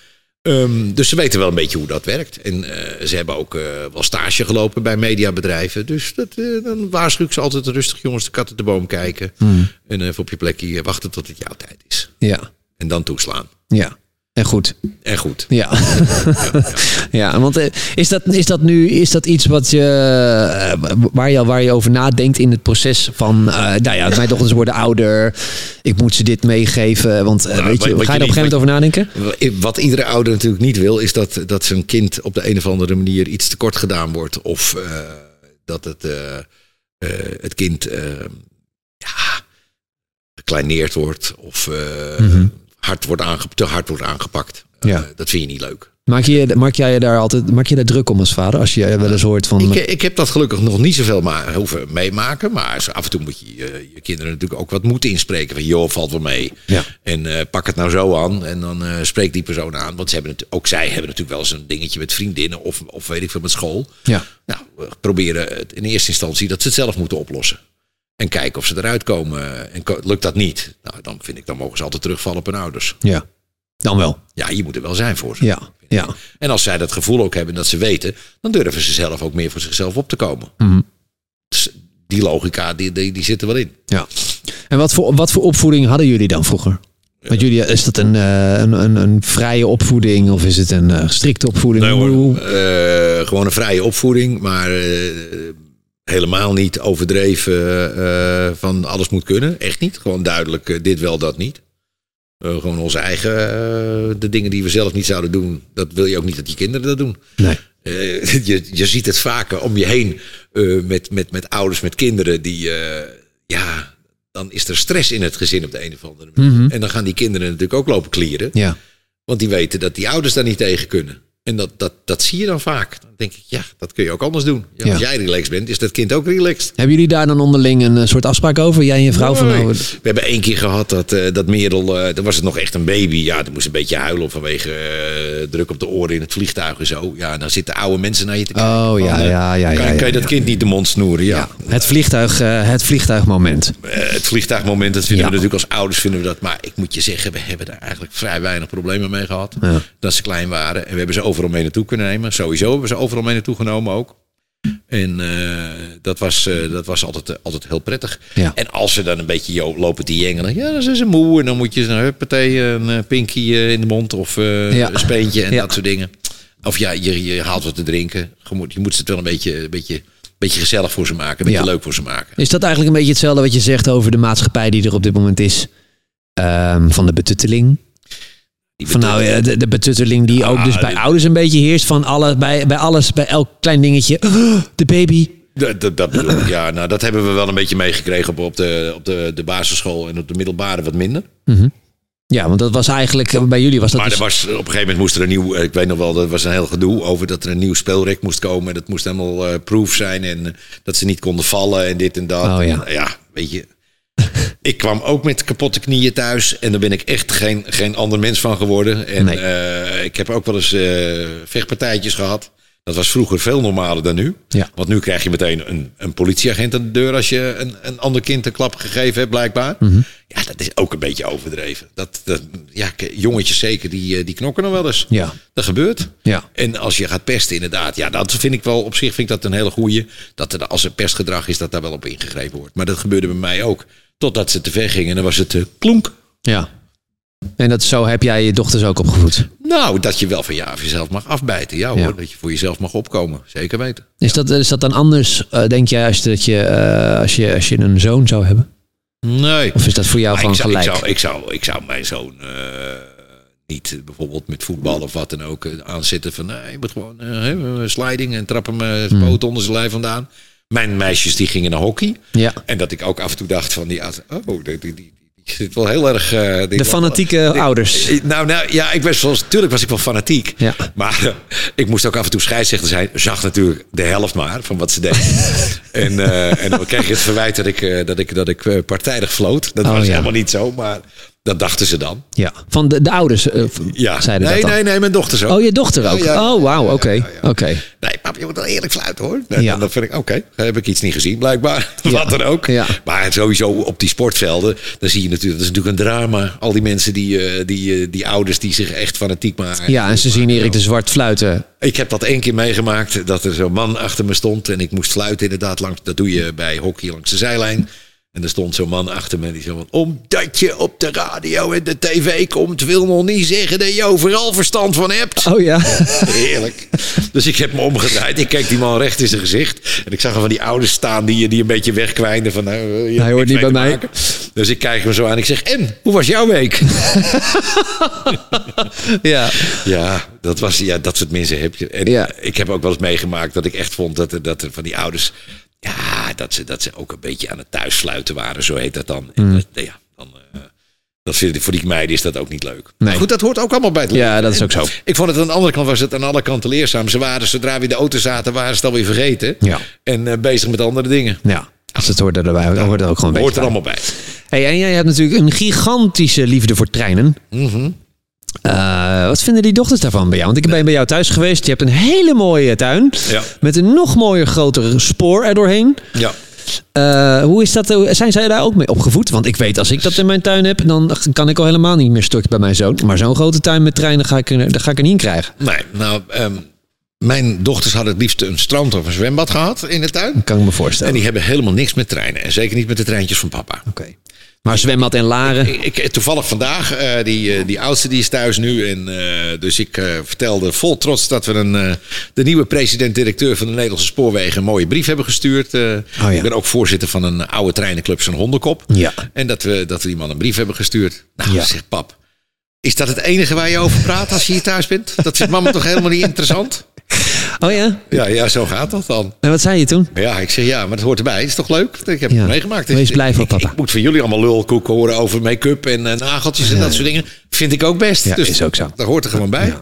Um, dus ze weten wel een beetje hoe dat werkt. En uh, ze hebben ook uh, wel stage gelopen bij mediabedrijven. Dus dat, dan waarschuw ik ze altijd rustig, jongens, de kat uit de boom kijken. Mm. En even op je plekje wachten tot het jouw tijd is. Ja. En dan toeslaan. Ja. En goed. En goed. Ja. ja, ja. want is dat, is dat nu is dat iets wat je, waar, je, waar je over nadenkt in het proces van, uh, nou ja, mijn dochters worden ouder, ik moet ze dit meegeven. Want uh, nou, weet je, wat, ga je er op een gegeven moment over nadenken? Wat iedere ouder natuurlijk niet wil, is dat, dat zijn kind op de een of andere manier iets tekort gedaan wordt. Of uh, dat het, het kind ja, gekleineerd wordt. Of mm -hmm hard wordt aange, te hard wordt aangepakt. Eh, ja. Uh, dat vind je niet leuk. Maak, je, maak jij je daar altijd maak je daar druk om als vader? Als je wel eens hoort van. Ik, ik heb dat gelukkig nog niet zoveel maar, hoeven meemaken. Maar af en toe moet je je, je kinderen natuurlijk ook wat moeten inspreken. Van joh, valt wel mee. Ja. En uh, pak het nou zo aan. En dan uh, spreek die persoon aan. Want ze hebben het, ook zij hebben natuurlijk wel eens een dingetje met vriendinnen. Of, of weet ik veel met school. Ja. Nou, we proberen het in eerste instantie dat ze het zelf moeten oplossen. En kijken of ze eruit komen. En lukt dat niet, nou, dan vind ik, dan mogen ze altijd terugvallen op hun ouders. Ja, dan wel. Ja, je moet er wel zijn voor ze. Ja, ja. En als zij dat gevoel ook hebben dat ze weten, dan durven ze zelf ook meer voor zichzelf op te komen. Mm dus die logica, die, die, die zit er wel in. Ja. En wat voor, wat voor opvoeding hadden jullie dan vroeger? Want jullie, is dat een, een, een, een vrije opvoeding of is het een strikte opvoeding? Nee, hoor, uh, gewoon een vrije opvoeding, maar helemaal niet overdreven uh, van alles moet kunnen. Echt niet. Gewoon duidelijk uh, dit wel, dat niet. Uh, gewoon onze eigen, de dingen die we zelf niet zouden doen, dat wil je ook niet dat je kinderen dat doen. Nee. je, je ziet het vaker om je heen met, met, met ouders, met kinderen die, ja, dan is er stress in het gezin op de een of andere manier. Mm -hmm. En dan gaan die kinderen natuurlijk ook lopen klieren. Ja. Want die weten dat die ouders daar niet tegen kunnen. En dat, dat, dat zie je dan vaak. Dan denk ik, ja, dat kun je ook anders doen. Ja, als jij relaxed bent, is dat kind ook relaxed. Hebben jullie daar dan onderling een eh, soort afspraak over? Jij en je vrouw? Van, nou, we hebben één keer gehad dat, uh, dat Merel, uh, dan was het nog echt een baby. Ja, die moest een beetje huilen vanwege uh, druk op de oren in het vliegtuig en zo. Ja, dan zitten oude mensen naar je te kijken. Oh, ja, ja, ja, kan, ja, kan je dat kind niet de mond snoeren? Ja. Het, vliegtuig, het vliegtuigmoment. het vliegtuigmoment, dat vinden we natuurlijk als ouders vinden we dat. Maar ik moet je zeggen, we hebben daar eigenlijk vrij weinig problemen mee gehad. Dat ze klein waren. En we hebben ze overal mee naartoe kunnen nemen. Sowieso hebben ze overal mee naartoe genomen ook. En uh, dat was, uh, dat was altijd, uh, altijd heel prettig. Ja. En als ze dan een beetje joh, lopen te jengelen, ja, dan zijn ze moe. En dan moet je een huppatee, een pinky in de mond of ja. een speentje en ja. dat soort dingen. Of ja, je, je haalt wat te drinken. Je moet, je moet het wel een beetje, een beetje, een beetje gezellig voor ze maken. Een beetje leuk voor ze maken. Is dat eigenlijk een beetje hetzelfde wat je zegt over de maatschappij die er op dit moment is? Um, van de betutteling? Van nou ja, de, de betutteling die ook dus bij ouders een beetje heerst. Van alle, bij, bij alles, bij elk klein dingetje. de baby. Dat, dat, dat bedoel ik, ja. Nou, dat hebben we wel een beetje meegekregen op, op, de, op de, de basisschool en op de middelbare wat minder. Mm -hmm. Ja, want dat was eigenlijk, bij jullie was dat Maar dus... er was, op een gegeven moment moest er een nieuw, ik weet nog wel, dat was een heel gedoe over dat er een nieuw speelrek moest komen. En dat moest helemaal uh, proof zijn en dat ze niet konden vallen en dit en dat. Oh, ja. En, ja, weet je, ik kwam ook met kapotte knieën thuis. En daar ben ik echt geen, geen ander mens van geworden. En nee. uh, ik heb ook wel eens uh, vechtpartijtjes gehad. Dat was vroeger veel normaler dan nu. Ja. Want nu krijg je meteen een, een politieagent aan de deur als je een, een ander kind een klap gegeven hebt, blijkbaar. Mm -hmm. Ja, dat is ook een beetje overdreven. Dat, dat, ja, jongetjes zeker, die, die knokken nog wel eens. Ja. Dat gebeurt. Ja. En als je gaat pesten, inderdaad, ja, dat vind ik wel op zich vind ik dat een hele goeie. Dat er als er pestgedrag is, dat daar wel op ingegrepen wordt. Maar dat gebeurde bij mij ook. Totdat ze te ver gingen en dan was het uh, klonk. Ja. En dat, zo heb jij je dochters ook opgevoed? Nou, dat je wel van ja, jezelf mag afbijten. Ja, ja, hoor, dat je voor jezelf mag opkomen. Zeker weten. Is, ja. dat, is dat dan anders, uh, denk jij, als, dat je, uh, als, je, als je een zoon zou hebben? Nee. Of is dat voor jou maar gewoon ik zou, gelijk? Ik zou, ik, zou, ik zou mijn zoon uh, niet bijvoorbeeld met voetbal of wat dan ook aanzetten van nee, je moet gewoon sliding en trap hem poot onder zijn lijf vandaan. Mijn meisjes die gingen naar hockey. Ja. En dat ik ook af en toe dacht van die, oh, die, die, die zit wel heel erg. Uh, de fanatieke wel, ouders. Eh, nou, nou ja, ik was zoals natuurlijk was ik wel fanatiek. Ja. Maar uh, ik moest ook af en toe scheidsrechter zijn. Zag natuurlijk de helft maar van wat ze deed. en, en dan kreeg je het verwijt dat ik, dat ik, dat ik partijdig floot. Dat oh, was ja. helemaal niet zo. Maar Dat dachten ze dan. Ja, van de, de ouders uh, ja. zeiden nee, dat Nee, nee, mijn dochters ook. Oh, je dochter ook? Oh, wauw, oké. oké. Nee, pap, je moet wel eerlijk fluiten hoor. En ja. dan vind ik, oké, heb ik iets niet gezien blijkbaar. Wat dan ook. Maar sowieso op die sportvelden, dan zie je natuurlijk, dat is natuurlijk een drama. Al die mensen, die, uh, die, uh, die ouders die zich echt fanatiek maken. Ja, en ze zien Erik de Zwart fluiten. Ik heb dat één keer meegemaakt, dat er zo'n man achter me stond. En ik moest fluiten inderdaad langs, dat doe je bij hockey langs de zijlijn. En er stond zo'n man achter me die zei van... Omdat je op de radio en de tv komt... wil nog niet zeggen dat je overal verstand van hebt. Oh ja. Heerlijk. Dus ik heb me omgedraaid. Ik keek die man recht in zijn gezicht. En ik zag er van die ouders staan die, die een beetje wegkwijnden. Van, nou, je Hij hoort niet bij mij. Maken. Dus ik kijk hem zo aan. Ik zeg, en, hoe was jouw week? ja. Ja, dat, was, ja, dat soort mensen heb je. En ja. ik heb ook wel eens meegemaakt dat ik echt vond dat er, dat er van die ouders... Ja, dat ze, dat ze ook een beetje aan het thuissluiten waren, zo heet dat dan. En dat, ja, dan uh, dat vind, voor die meiden is dat ook niet leuk. Nee. Maar goed, dat hoort ook allemaal bij het Ja, leven. dat is ook zo. Ik vond het aan de andere kant was het aan alle kanten leerzaam. Ze waren, zodra we in de auto zaten, waren ze het alweer vergeten. Ja. En uh, bezig met andere dingen. Ja, als het hoort erbij, dan hoort er ook gewoon een hoort er bij. allemaal bij. Hey, en jij hebt natuurlijk een gigantische liefde voor treinen. Mm -hmm. Uh, wat vinden die dochters daarvan bij jou? Want ik ben bij jou thuis geweest. Je hebt een hele mooie tuin. Ja. Met een nog mooier, grotere spoor erdoorheen. Ja. Uh, hoe is dat? Zijn zij daar ook mee opgevoed? Want ik weet, als ik dat in mijn tuin heb, dan kan ik al helemaal niet meer stuk bij mijn zoon. Maar zo'n grote tuin met treinen ga ik er, ga ik er niet in krijgen. Nee, nou, um, mijn dochters hadden het liefst een strand of een zwembad gehad in de tuin. Dat kan ik me voorstellen. En die hebben helemaal niks met treinen. En zeker niet met de treintjes van papa. Oké. Okay. Maar zwembad en laren? Ik, ik, toevallig vandaag, uh, die, uh, die oudste die is thuis nu. En, uh, dus ik vertelde vol trots dat we een, de nieuwe president-directeur van de Nederlandse Spoorwegen een mooie brief hebben gestuurd. Oh, ja. Ik ben ook voorzitter van een oude treinenclub, zo'n hondenkop. Ja. En dat we, dat we die man een brief hebben gestuurd. Nou, Ja. zegt pap, is dat het enige waar je over praat als je hier thuis bent? Dat vindt mama toch helemaal niet interessant? Oh ja? Ja, ja, zo gaat dat dan. En wat zei je toen? Ja, ik zeg ja, maar het hoort erbij. Het is toch leuk? Ik heb Ja. het meegemaakt. Wees blij voor papa. Ik, moet van jullie allemaal lulkoeken horen over make-up en nageltjes en dat soort dingen. Vind ik ook best. Ja, dus is ook zo. Dat hoort er gewoon bij.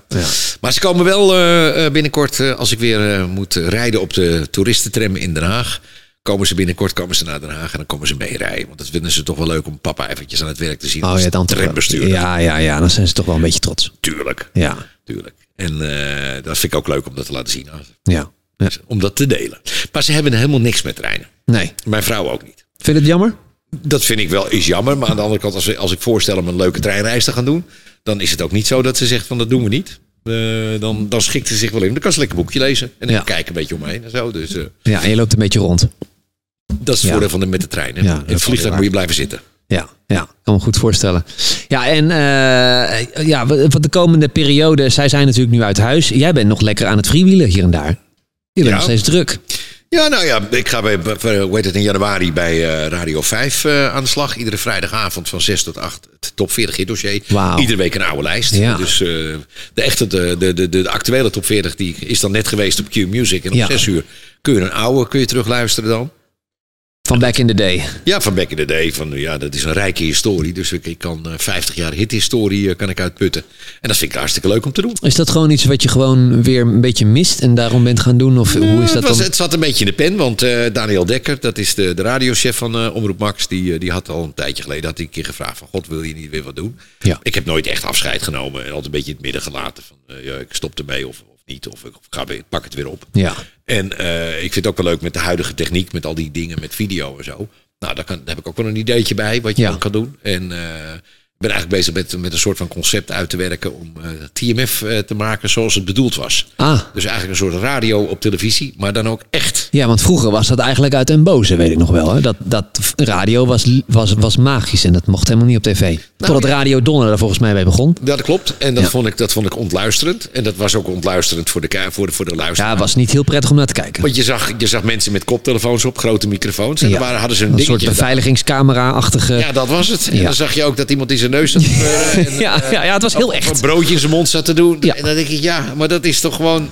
Maar ze komen wel eh, eh, binnenkort, eh, als ik weer moet rijden op de toeristentram in Den Haag. Komen ze binnenkort komen ze naar Den Haag en dan komen ze meerijden. Want dat vinden ze toch wel leuk om papa eventjes aan het werk te zien. Oh ja, dan trambestuurder. Ja, ja, ja. Dan zijn ze toch wel een beetje trots. Tuurlijk. Ja. Tuurlijk. En eh, dat vind ik ook leuk om dat te laten zien. Ja. ja. Om dat te delen. Maar ze hebben helemaal niks met treinen. Nee. Mijn vrouw ook niet. Vind je het jammer? Dat vind ik wel is jammer. Maar aan de andere kant, als, we- als ik voorstel om een leuke treinreis te gaan doen. dan is het ook niet zo dat ze zegt van dat doen we niet. Eh, dan, dan schikt ze zich wel in. Dan kan ze lekker een boekje lezen. En Ja. kijken een beetje omheen en zo. Dus eh, Ja, en je loopt een beetje rond. dat is het Ja. voordeel van de, met de trein. Hè? Ja, dat in het vliegtuig moet je blijven zitten. Ja, ja, kan me goed voorstellen. Ja, en eh, ja, wat de komende periode, zij zijn natuurlijk nu uit huis. Jij bent nog lekker aan het freewheelen hier en daar. Je bent Ja. nog steeds druk. Ja, nou ja, ik ga bij, hoe heet het, in januari bij eh, Radio 5 eh, aan de slag. Iedere vrijdagavond van 6 tot 8 het top 40 hit dossier. Iedere week een oude lijst. Ja. Dus de echte, de, de, de, de actuele top 40 die is dan net geweest op Q Music. En om Ja. 6 uur kun je een oude kun je terugluisteren dan. Van back in the day. Ja, van back in the day. Van, ja, dat is een rijke historie. Dus ik, ik kan eh, 50 jaar hithistorie eh, kan ik uitputten. En dat vind ik hartstikke leuk om te doen. Is dat gewoon iets wat je gewoon weer een beetje mist en daarom bent gaan doen? Of hoe is het, dat was, dan? het zat een beetje in de pen, want eh, Daniel Dekker, dat is de, de radiochef van eh, Omroep Max, die, eh, die had al een tijdje geleden had hij een keer gevraagd van God, wil je niet weer wat doen? Ja. Ik heb nooit echt afscheid genomen en altijd een beetje in het midden gelaten van eh, ja, ik stop ermee of niet, of ik ga weer, pak het weer op. Ja, En eh, ik vind het ook wel leuk met de huidige techniek, met al die dingen, met video en zo. Nou, daar, kan, daar heb ik ook wel een ideetje bij wat je Ja. dan kan doen. En eh, ik ben eigenlijk bezig met, met een soort van concept uit te werken om eh, TMF te maken zoals het bedoeld was. ah, Dus eigenlijk een soort radio op televisie, maar dan ook echt. Ja, want vroeger was dat eigenlijk uit een boze, weet ik nog wel. Hè? Dat, dat radio was, was, was magisch en dat mocht helemaal niet op tv. Totdat ja. Radio Donner er volgens mij bij begon. Dat klopt. En dat, Ja. vond ik, dat vond ik ontluisterend. En dat was ook ontluisterend voor de, voor de, voor de luisteraar. Ja, was niet heel prettig om naar te kijken. Want je zag, je zag mensen met koptelefoons op, grote microfoons. En Ja. dan waren, hadden ze een, soort beveiligingscamera-achtige... Ja, dat was het. En dan zag je ook dat iemand in zijn neus zat te peuren en, Ja, eh, ja, ja, het was heel echt. Een broodje in zijn mond zat te doen. Ja. En dan denk ik, ja, maar dat is toch gewoon...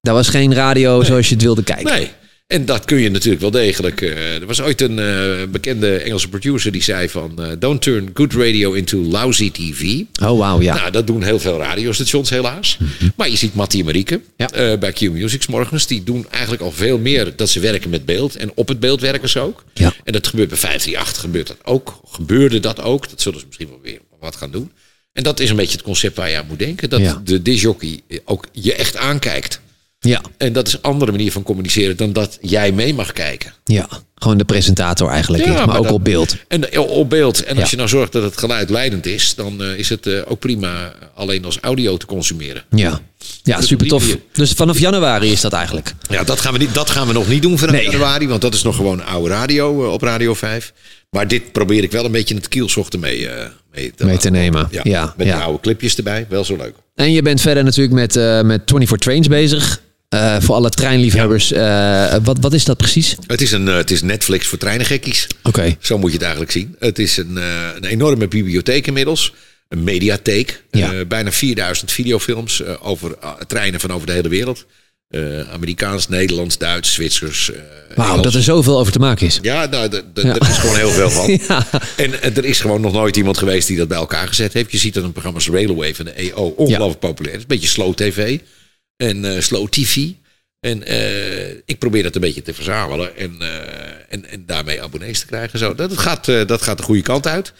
Dat was geen radio zoals je het wilde kijken. Nee. En dat kun je natuurlijk wel degelijk. eh, er was ooit een eh, bekende Engelse producer die zei van... eh, don't turn good radio into lousy TV. Oh, wauw, ja. Mhm. Nou, dat doen heel veel radiostations helaas. Maar je ziet Mattie en Marieke Ja. bij Q Music 's morgens. Die doen eigenlijk al veel meer dat ze werken met beeld. En op het beeld werken ze ook. Ja. En dat gebeurt bij 538 gebeurt dat ook. Gebeurde dat ook. Dat zullen ze misschien wel weer wat gaan doen. En dat is een beetje het concept waar je aan moet denken. Dat Ja. de disjockey ook je echt aankijkt. Ja, En dat is een andere manier van communiceren dan dat jij mee mag kijken. ja. Gewoon de presentator eigenlijk, Ja, maar, maar ook dat- op beeld. En eh, op beeld. En als Ja. je nou zorgt dat het geluid leidend is, dan eh, is het eh, ook prima alleen als audio te consumeren. Ja, ja Dus super tof. Dus vanaf januari is dat eigenlijk. Ja, dat gaan we, niet, dat gaan we nog niet doen vanaf Nee. januari, want dat is nog gewoon oude radio op Radio 5. Maar dit probeer ik wel een beetje in het kielzochten mee, mee te, Mee te nemen. Ja, met die oude clipjes erbij, wel zo leuk. En je bent verder natuurlijk met, met 24 Trains bezig. Eh, voor alle treinliefhebbers. Eh, wat, wat is dat precies? Het is, een, eh, het is Netflix voor treinengekkies. Oké. Zo moet je het eigenlijk zien. Het is een, een enorme bibliotheek inmiddels. Een mediatheek. Ja. Bijna 4000 videofilms over treinen van over de hele wereld. Amerikaans, Nederlands, Duits, Zwitsers. Wauw, dat er zoveel over te maken is. Ja, nou, Ja. er is gewoon heel veel van. Ja. En er is gewoon nog nooit iemand geweest die dat bij elkaar gezet heeft. Je ziet dat een programma als Railway van de EO ongelooflijk populair is. Een beetje slow tv en eh, slow tv. En eh, ik probeer dat een beetje te verzamelen en, eh, en, en daarmee abonnees te krijgen. Zo, dat, gaat, dat gaat de goede kant uit.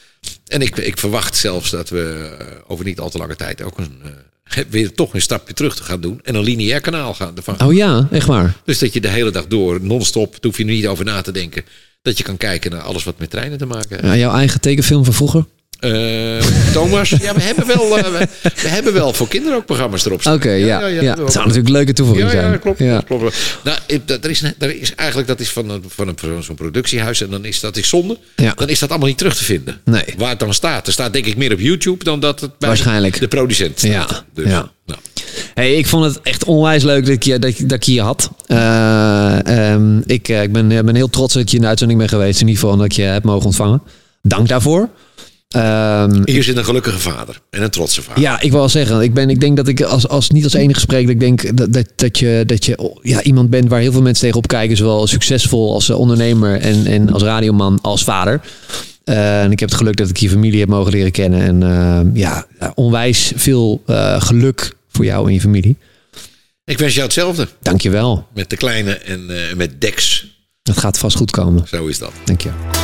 En ik, ik verwacht zelfs dat we over niet al te lange tijd ook een, weer toch een stapje terug te gaan doen. En een lineair kanaal gaan ervan Oh ja, echt waar. dus dat je de hele dag door, non-stop, hoef je er niet over na te denken. Dat je kan kijken naar alles wat met treinen te maken heeft. Ja, jouw eigen tekenfilm van vroeger? Eh, Thomas, ja, we hebben, wel, eh, we, we hebben wel voor kinderen ook programma's erop staan. Oké, ja. ja, we Het zou natuurlijk leuke toevoeging ja, zijn. ja, klopt. Ja. klopt. Nou, er is, er is eigenlijk, dat is van, een, van, een, van zo'n productiehuis en dan is dat is zonde. Ja. Dan is dat allemaal niet terug te vinden. Nee. Waar het dan staat. Er staat denk ik meer op YouTube dan dat het bij Waarschijnlijk. de producent staat. Ja, Dus, ja. Nou. Hey, ik vond het echt onwijs leuk dat ik je, dat, dat ik je hier had. Eh, ehm, ik ik ben, ben heel trots dat je in de uitzending bent geweest. In ieder geval dat ik je heb mogen ontvangen. Dank daarvoor. Ehm, Hier zit een gelukkige vader en een trotse vader. ja, ik wil wel zeggen, ik, ben, ik denk dat ik als, als niet als enige spreek, dat ik denk dat, dat, dat je, dat je ja, iemand bent waar heel veel mensen tegenop kijken, zowel succesvol als eh, ondernemer en, en als radioman als vader. Eh, en ik heb het geluk dat ik je familie heb mogen leren kennen. En eh, ja, onwijs veel geluk voor jou en je familie. Ik wens jou hetzelfde. Dankjewel. Met de kleine en met Dex. Dat gaat vast goed komen. Zo is dat. Dank je.